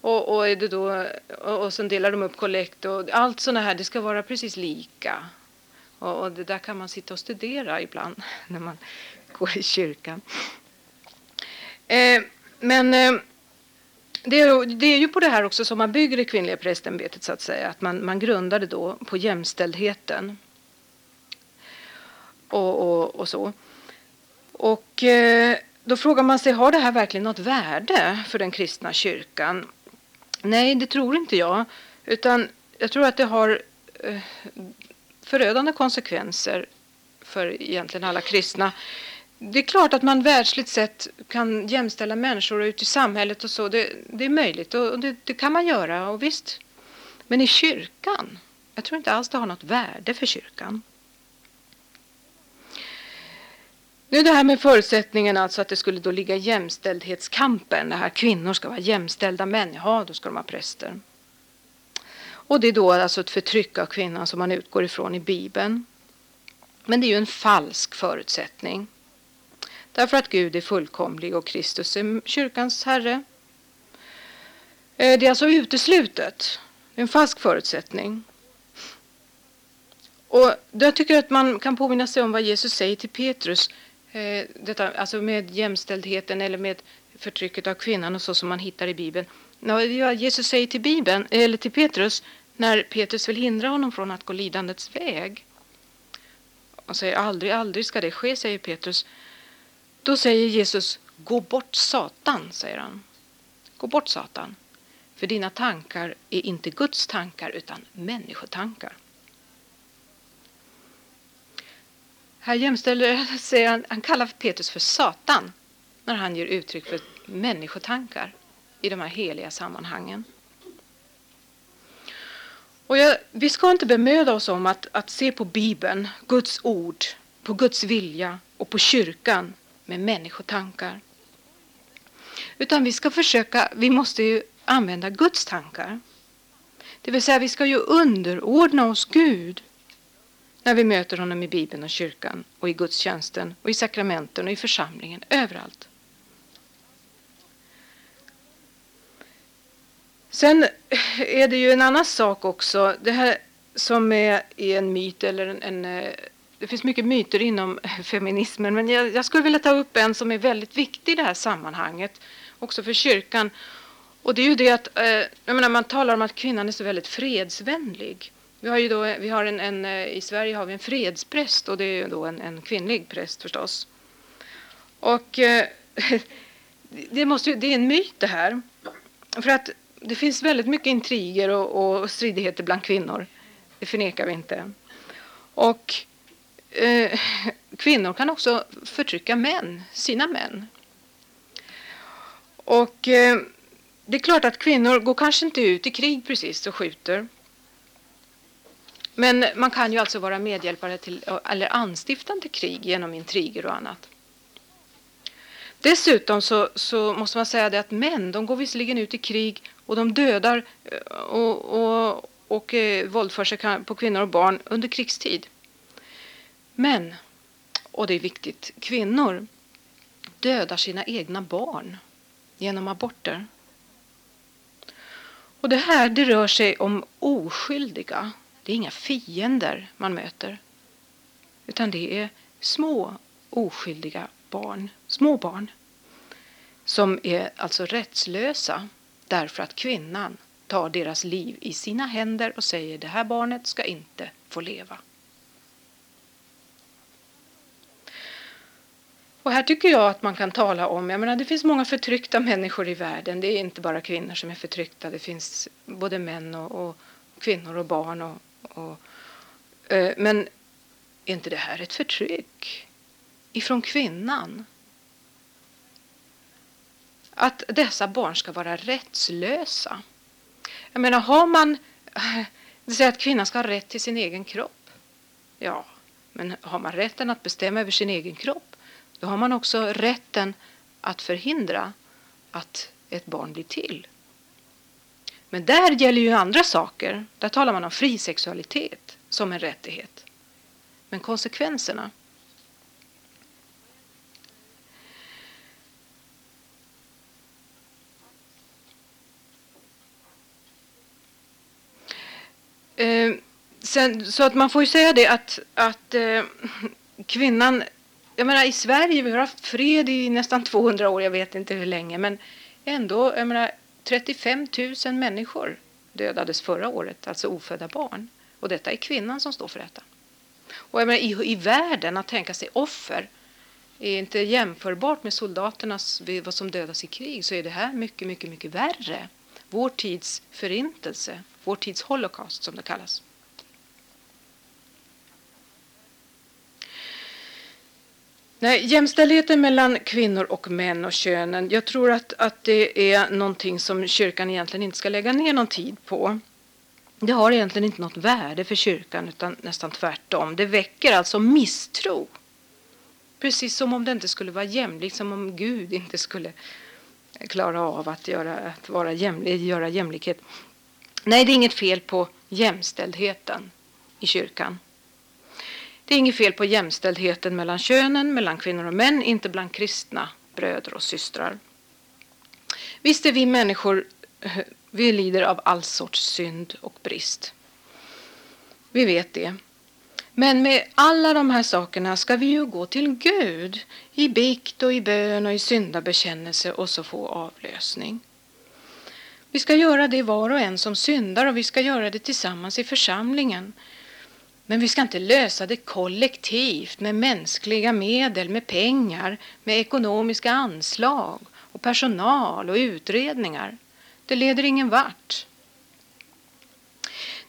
Och, och, är det då, och, och sen delar de upp kollekt och allt sådana här, det ska vara precis lika. Och, och, det där kan man sitta och studera ibland när man går i kyrkan. Eh, men eh, det, är, det är ju på det här också som man bygger det kvinnliga prästämbetet så att säga, att man, man grundar det då på jämställdheten. Och, och, och så. Och eh, då frågar man sig, har det här verkligen något värde för den kristna kyrkan? Nej, det tror inte jag. Utan jag tror att det har eh, förödande konsekvenser för egentligen alla kristna. Det är klart att man världsligt sett kan jämställa människor ute i samhället och så. Det, det är möjligt och det, det, kan man göra och visst. Men i kyrkan, jag tror inte alls det har något värde för kyrkan. Nu det här med förutsättningen alltså att det skulle då ligga jämställdhetskampen, det här kvinnor ska vara jämställda män, ja då ska de vara präster. Och det är då alltså ett förtryck av kvinnan som man utgår ifrån i Bibeln. Men det är ju en falsk förutsättning. Därför att Gud är fullkomlig och Kristus är kyrkans herre. Eh, det är alltså uteslutet. Det är en falsk förutsättning. Och jag tycker att man kan påminna sig om vad Jesus säger till Petrus. Eh, detta, alltså med jämställdheten eller med förtrycket av kvinnan och så som man hittar i Bibeln. Jesus säger till, Bibeln, eller till Petrus när Petrus vill hindra honom från att gå lidandets väg. Han säger aldrig, aldrig ska det ske, säger Petrus. Då säger Jesus, gå bort Satan, säger han. Gå bort Satan, för dina tankar är inte Guds tankar utan människotankar. Här jämställer säger han, han kallar Petrus för Satan när han ger uttryck för människotankar i de här heliga sammanhangen. Och jag, vi ska inte bemöda oss om att, att se på Bibeln, Guds ord, på Guds vilja och på kyrkan med människotankar. Utan vi ska försöka, vi måste ju använda Guds tankar. Det vill säga vi ska ju underordna oss Gud när vi möter honom i Bibeln och kyrkan och i gudstjänsten och i sakramenten och i församlingen, överallt. Sen är det ju en annan sak också. Det här som är, en myt eller en, en, det finns mycket myter inom feminismen men jag, jag, skulle vilja ta upp en som är väldigt viktig i det här sammanhanget också för kyrkan. Och det är ju det att, eh, jag menar man talar om att kvinnan är så väldigt fredsvänlig. Vi har ju då, eh, vi har en, en eh, i Sverige har vi en fredspräst och det är ju då en, en kvinnlig präst förstås. Och det, måste, det är en myt det här. För att det finns väldigt mycket intriger och, och stridigheter bland kvinnor. Det förnekar vi inte. Och eh, kvinnor kan också förtrycka män, sina män. Och eh, det är klart att kvinnor går kanske inte ut i krig precis och skjuter. Men man kan ju alltså vara medhjälpare till, eller anstiftande krig genom intriger och annat. Dessutom så, så måste man säga det att män, de går visserligen ut i krig och de dödar och, och, och, och eh, våldför sig på kvinnor och barn under krigstid. Men, och det är viktigt, kvinnor dödar sina egna barn genom aborter. Och det här det rör sig om oskyldiga. Det är inga fiender man möter. Utan det är små oskyldiga barn, små barn. Som är alltså rättslösa därför att kvinnan tar deras liv i sina händer och säger det här barnet ska inte få leva. Och här tycker jag att man kan tala om, jag menar det finns många förtryckta människor i världen. Det är inte bara kvinnor som är förtryckta, det finns både män och, och kvinnor och barn. Och, och eh, men är inte det här ett förtryck ifrån kvinnan? Att dessa barn ska vara rättslösa. Jag menar, har man... Det säger att kvinnan ska ha rätt till sin egen kropp. Ja, men har man rätten att bestämma över sin egen kropp då har man också rätten att förhindra att ett barn blir till. Men där gäller ju andra saker. Där talar man om fri sexualitet som en rättighet. Men konsekvenserna Eh, sen, så att man får ju säga det att, att eh, kvinnan jag menar i Sverige, vi har haft fred i nästan 200 år, jag vet inte hur länge, men ändå, jag menar 35 000 människor dödades förra året, alltså ofödda barn. Och detta är kvinnan som står för detta. Och jag menar, i, i världen, att tänka sig offer är inte jämförbart med soldaternas, vad som dödas i krig, så är det här mycket, mycket, mycket värre. Vår tids förintelse, vår tids holocaust som det kallas. Nej, jämställdheten mellan kvinnor och män och könen, jag tror att, att det är någonting som kyrkan egentligen inte ska lägga ner någon tid på. Det har egentligen inte något värde för kyrkan utan nästan tvärtom. Det väcker alltså misstro. Precis som om det inte skulle vara jämlikt, som om Gud inte skulle klara av att göra, att vara jämlik, göra jämlikhet. Nej, det är inget fel på jämställdheten i kyrkan. Det är inget fel på jämställdheten mellan könen, mellan kvinnor och män, inte bland kristna bröder och systrar. Visst är vi människor, vi lider av all sorts synd och brist. Vi vet det. Men med alla de här sakerna ska vi ju gå till Gud i bikt och i bön och i syndabekännelse och så få avlösning. Vi ska göra det var och en som syndar och vi ska göra det tillsammans i församlingen. Men vi ska inte lösa det kollektivt med mänskliga medel, med pengar, med ekonomiska anslag och personal och utredningar. Det leder ingen vart.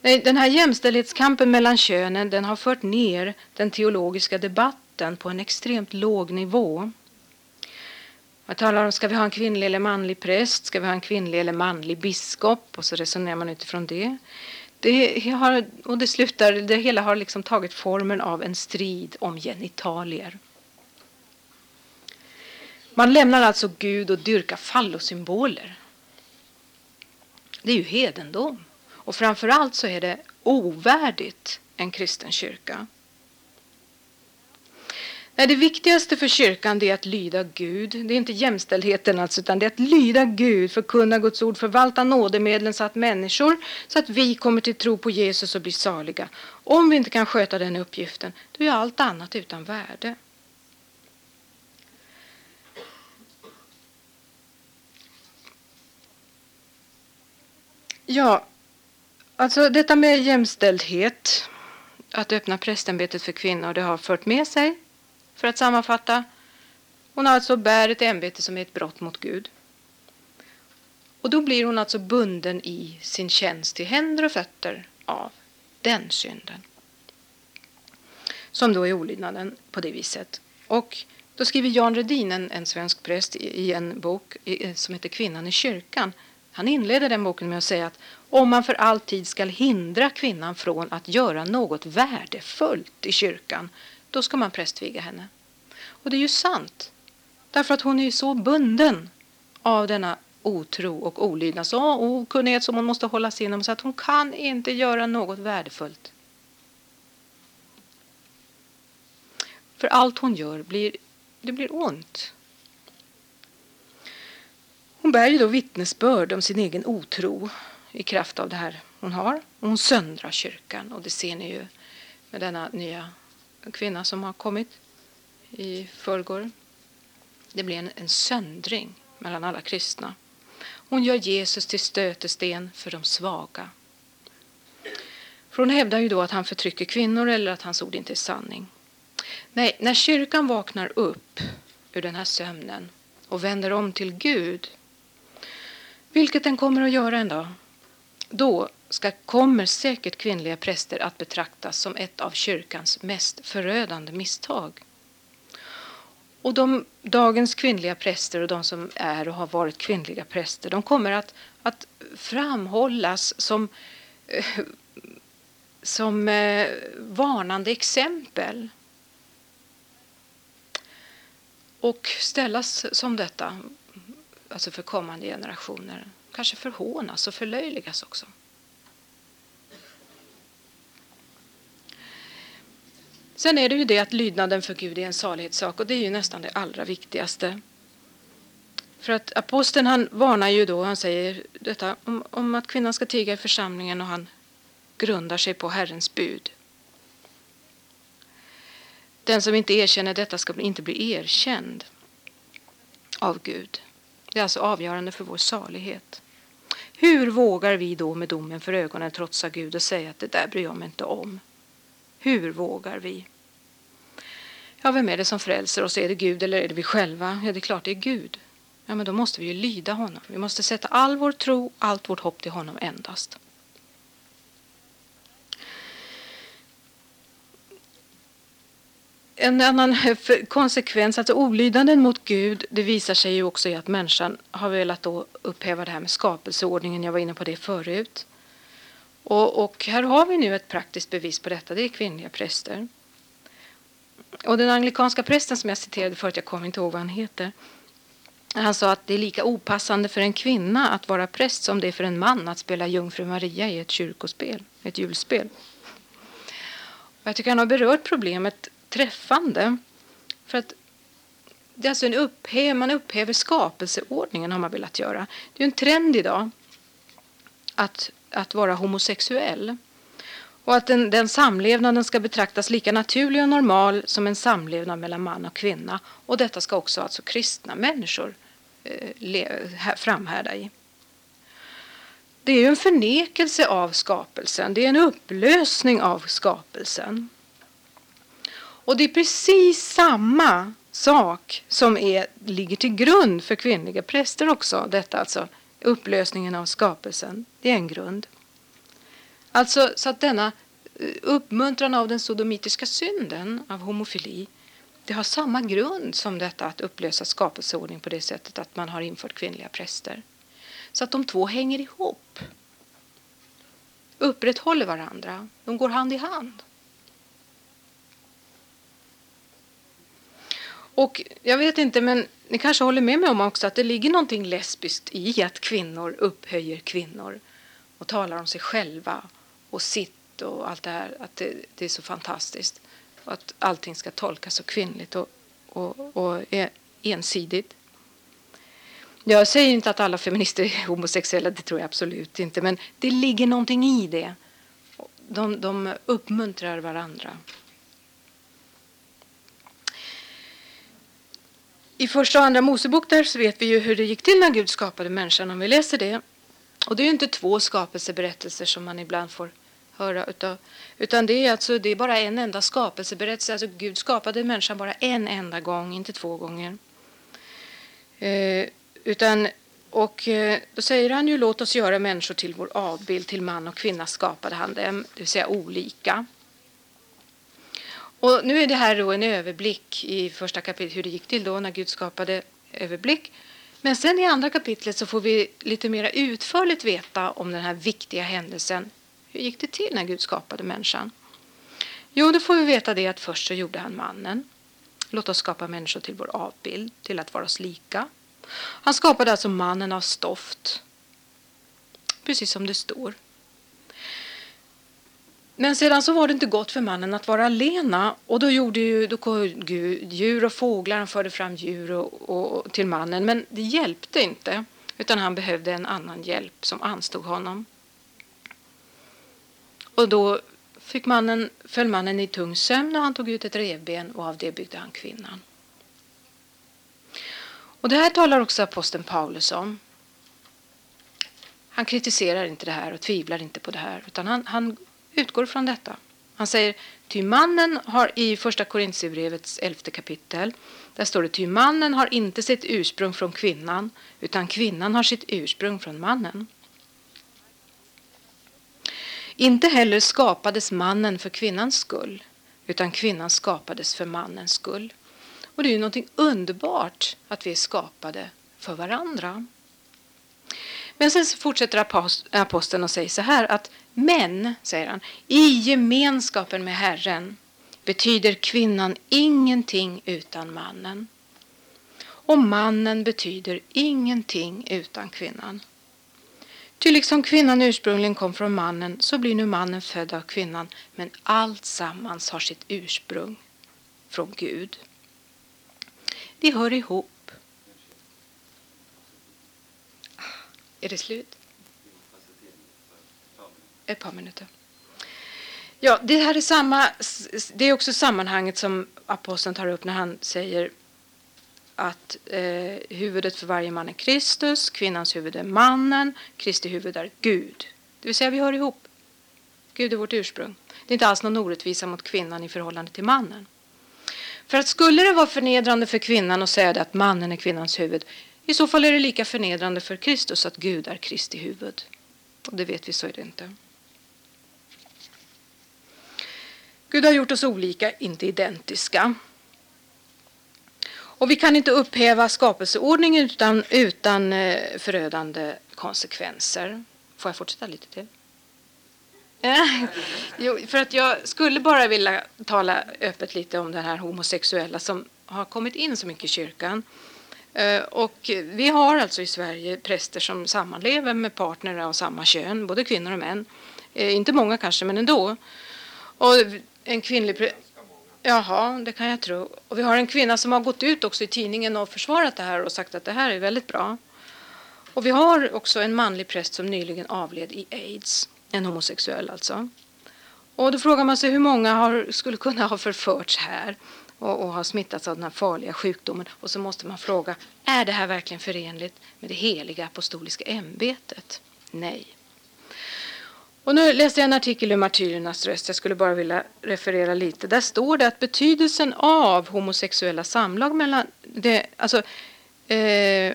Den här jämställdhetskampen mellan könen den har fört ner den teologiska debatten på en extremt låg nivå. Man talar om ska vi ha en kvinnlig eller manlig präst, ska vi ha en kvinnlig eller manlig biskop och så resonerar man utifrån det. Det, har, och det, slutar, det hela har liksom tagit formen av en strid om genitalier. Man lämnar alltså Gud och dyrkar fallosymboler. Det är ju hedendom. Och framför allt så är det ovärdigt en kristen kyrka. Nej, det viktigaste för kyrkan är att lyda Gud. Det är inte jämställdheten alltså, utan det är att lyda Gud, förkunna Guds ord, förvalta nådemedlen så att människor, så att vi kommer till tro på Jesus och blir saliga. Om vi inte kan sköta den uppgiften, då är allt annat utan värde. Ja, alltså detta med jämställdhet, att öppna prästämbetet för kvinnor, det har fört med sig för att sammanfatta. Hon alltså bär ett ämbete som är ett brott mot Gud. Och då blir hon alltså bunden i sin tjänst till händer och fötter av den synden. Som då är olydnaden på det viset. Och då skriver Jan Redin, en, en svensk präst, i, en bok i, som heter Kvinnan i kyrkan. Han inleder den boken med att säga att om man för alltid ska hindra kvinnan från att göra något värdefullt i kyrkan då ska man prästviga henne. Och det är ju sant. Därför att hon är ju så bunden av denna otro och olydnad, så okunnighet som hon måste hålla sig inom så att hon kan inte göra något värdefullt. För allt hon gör blir, det blir ont. Hon bär ju då vittnesbörd om sin egen otro i kraft av det här hon har. hon söndrar kyrkan och det ser ni ju med denna nya kvinna som har kommit i förrgår. Det blir en, en söndring mellan alla kristna. Hon gör Jesus till stötesten för de svaga. För hon hävdar ju då att han förtrycker kvinnor eller att hans ord inte är sanning. Nej, när kyrkan vaknar upp ur den här sömnen och vänder om till Gud, vilket den kommer att göra en dag, då ska, kommer säkert kvinnliga präster att betraktas som ett av kyrkans mest förödande misstag. Och de, dagens kvinnliga präster och de som är och har varit kvinnliga präster, de kommer att, att framhållas som, eh, som eh, varnande exempel. Och ställas som detta, alltså för kommande generationer. Kanske förhånas och förlöjligas också. Sen är det ju det att lydnaden för Gud är en salighetssak och det är ju nästan det allra viktigaste. För att aposteln han varnar ju då, han säger detta om, om att kvinnan ska tiga i församlingen och han grundar sig på Herrens bud. Den som inte erkänner detta ska inte bli erkänd av Gud. Det är alltså avgörande för vår salighet. Hur vågar vi då med domen för ögonen trotsa Gud och säga att det där bryr jag mig inte om? Hur vågar vi? Ja, vem är det som frälser oss? Är det Gud eller är det vi själva? Ja, det är klart det är Gud. Ja, men då måste vi ju lyda honom. Vi måste sätta all vår tro, allt vårt hopp till honom endast. En annan konsekvens, alltså olydnaden mot Gud, det visar sig ju också i att människan har velat då upphäva det här med skapelseordningen. Jag var inne på det förut. Och, och, här har vi nu ett praktiskt bevis på detta. Det är kvinnliga präster. Och den anglikanska prästen som jag citerade förut, jag kommer inte ihåg vad han heter. Han sa att det är lika opassande för en kvinna att vara präst som det är för en man att spela jungfru Maria i ett kyrkospel, ett julspel. Och jag tycker han har berört problemet träffande. För att det är alltså en upphäv, man upphäver skapelseordningen har man velat göra. Det är en trend idag att att vara homosexuell. Och att den, den samlevnaden ska betraktas lika naturlig och normal som en samlevnad mellan man och kvinna. Och detta ska också alltså kristna människor eh, framhärda i. Det är ju en förnekelse av skapelsen, det är en upplösning av skapelsen. Och det är precis samma sak som är, ligger till grund för kvinnliga präster också. Detta alltså upplösningen av skapelsen. Det är en grund. Alltså så att denna eh, uppmuntran av den sodomitiska synden, av homofili, det har samma grund som detta att upplösa skapelseordning på det sättet att man har infört kvinnliga präster. Så att de två hänger ihop. Upprätthåller varandra. De går hand i hand. Och jag vet inte, men ni kanske håller med mig om också att det ligger någonting lesbiskt i att kvinnor upphöjer kvinnor och talar om sig själva och sitt och allt det här. Att det, det är så fantastiskt. Och att allting ska tolkas så kvinnligt och, och, och e-, ensidigt. Jag säger inte att alla feminister är homosexuella, det tror jag absolut inte. Men det ligger någonting i det. De, de uppmuntrar varandra. I första och andra Mosebok där så vet vi ju hur det gick till när Gud skapade människan om vi läser det. Och det är ju inte två skapelseberättelser som man ibland får höra utav, utan det är alltså det är bara en enda skapelseberättelse. Alltså Gud skapade människan bara en enda gång, inte två gånger. Eh, utan och eh, då säger han ju låt oss göra människor till vår avbild, till man och kvinna skapade han dem, det vill säga olika. Och nu är det här då en överblick i första kapitlet hur det gick till då när Gud skapade överblick. Men sen i andra kapitlet så får vi lite mer utförligt veta om den här viktiga händelsen. Hur gick det till när Gud skapade människan? Jo, då får vi veta det att först så gjorde han mannen. Låt oss skapa människor till vår avbild, till att vara oss lika. Han skapade alltså mannen av stoft. Precis som det står. Men sedan så var det inte gott för mannen att vara alena och då gjorde ju då Gud djur och fåglar, han förde fram djur och, och, till mannen men det hjälpte inte utan han behövde en annan hjälp som anstod honom. Och då fick mannen, föll mannen i tung sömn och han tog ut ett revben och av det byggde han kvinnan. Och det här talar också aposteln Paulus om. Han kritiserar inte det här och tvivlar inte på det här utan han, han utgår från detta. Han säger, ty mannen har i första Korintierbrevets elfte kapitel, där står det, ty mannen har inte sitt ursprung från kvinnan, utan kvinnan har sitt ursprung från mannen. Inte heller skapades mannen för kvinnans skull, utan kvinnan skapades för mannens skull. Och det är ju någonting underbart att vi är skapade för varandra. Men sen fortsätter aposteln och säger så här att men, säger han, i gemenskapen med Herren betyder kvinnan ingenting utan mannen. Och mannen betyder ingenting utan kvinnan. Ty liksom kvinnan ursprungligen kom från mannen så blir nu mannen född av kvinnan men allt sammans har sitt ursprung från Gud. Det hör ihop. Är det slut? Ett par minuter. Ja, det här är samma, det är också sammanhanget som aposteln tar upp när han säger att eh, huvudet för varje man är Kristus, kvinnans huvud är mannen, Kristi huvud är Gud. Det vill säga vi hör ihop. Gud är vårt ursprung. Det är inte alls någon orättvisa mot kvinnan i förhållande till mannen. För att skulle det vara förnedrande för kvinnan att säga det att mannen är kvinnans huvud, i så fall är det lika förnedrande för Kristus att Gud är Kristi huvud. Och det vet vi, så är det inte. Gud har gjort oss olika, inte identiska. Och vi kan inte upphäva skapelseordningen utan, utan eh, förödande konsekvenser. Får jag fortsätta lite till? jo, för att jag skulle bara vilja tala öppet lite om den här homosexuella som har kommit in så mycket i kyrkan. Eh, och vi har alltså i Sverige präster som sammanlever med partner av samma kön, både kvinnor och män. Eh, inte många kanske, men ändå. Och en kvinnlig Jaha, det kan jag tro. Och vi har en kvinna som har gått ut också i tidningen och försvarat det här och sagt att det här är väldigt bra. Och vi har också en manlig präst som nyligen avled i aids, en homosexuell alltså. Och då frågar man sig hur många har, skulle kunna ha förförts här och, och har smittats av den här farliga sjukdomen. Och så måste man fråga, är det här verkligen förenligt med det heliga apostoliska ämbetet? Nej. Och nu läste jag en artikel ur Martyrernas röst, jag skulle bara vilja referera lite. Där står det att betydelsen av homosexuella samlag mellan, det, alltså, eh,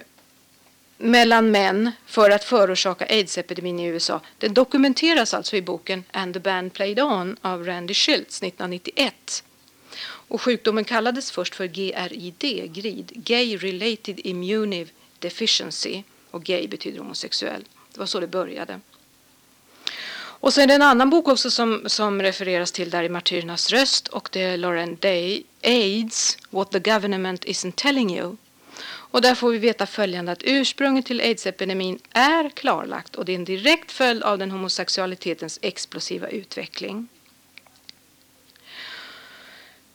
mellan män för att förorsaka aidsepidemin i USA, den dokumenteras alltså i boken And the Band Played On av Randy Schultz 1991. Och sjukdomen kallades först för GRID, GRID, Gay Related Immune Deficiency, och gay betyder homosexuell. Det var så det började. Och sen är det en annan bok också som, som refereras till där i Martyrernas röst och det är Lauren Day, AIDS, What the Government Isn't Telling You. Och där får vi veta följande att ursprunget till aidsepidemin är klarlagt och det är en direkt följd av den homosexualitetens explosiva utveckling.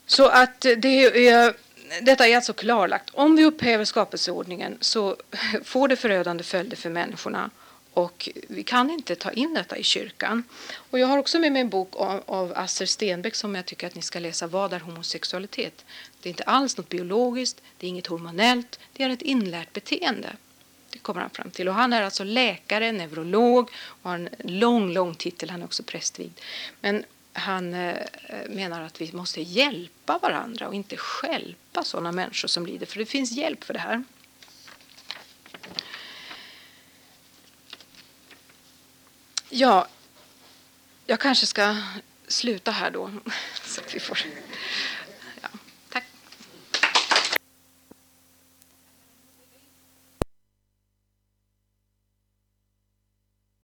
Så att det är, detta är alltså klarlagt. Om vi upphäver skapelseordningen så får det förödande följder för människorna och vi kan inte ta in detta i kyrkan. Och jag har också med mig en bok av, av Asser Stenbeck som jag tycker att ni ska läsa. Vad är homosexualitet? Det är inte alls något biologiskt, det är inget hormonellt, det är ett inlärt beteende. Det kommer han fram till. Och han är alltså läkare, neurolog och har en lång, lång titel. Han är också prästvigd. Men han eh, eh, menar att vi måste hjälpa varandra och inte skälpa sådana människor som lider. För det finns hjälp för det här. Ja, jag kanske ska sluta här då. Så att vi får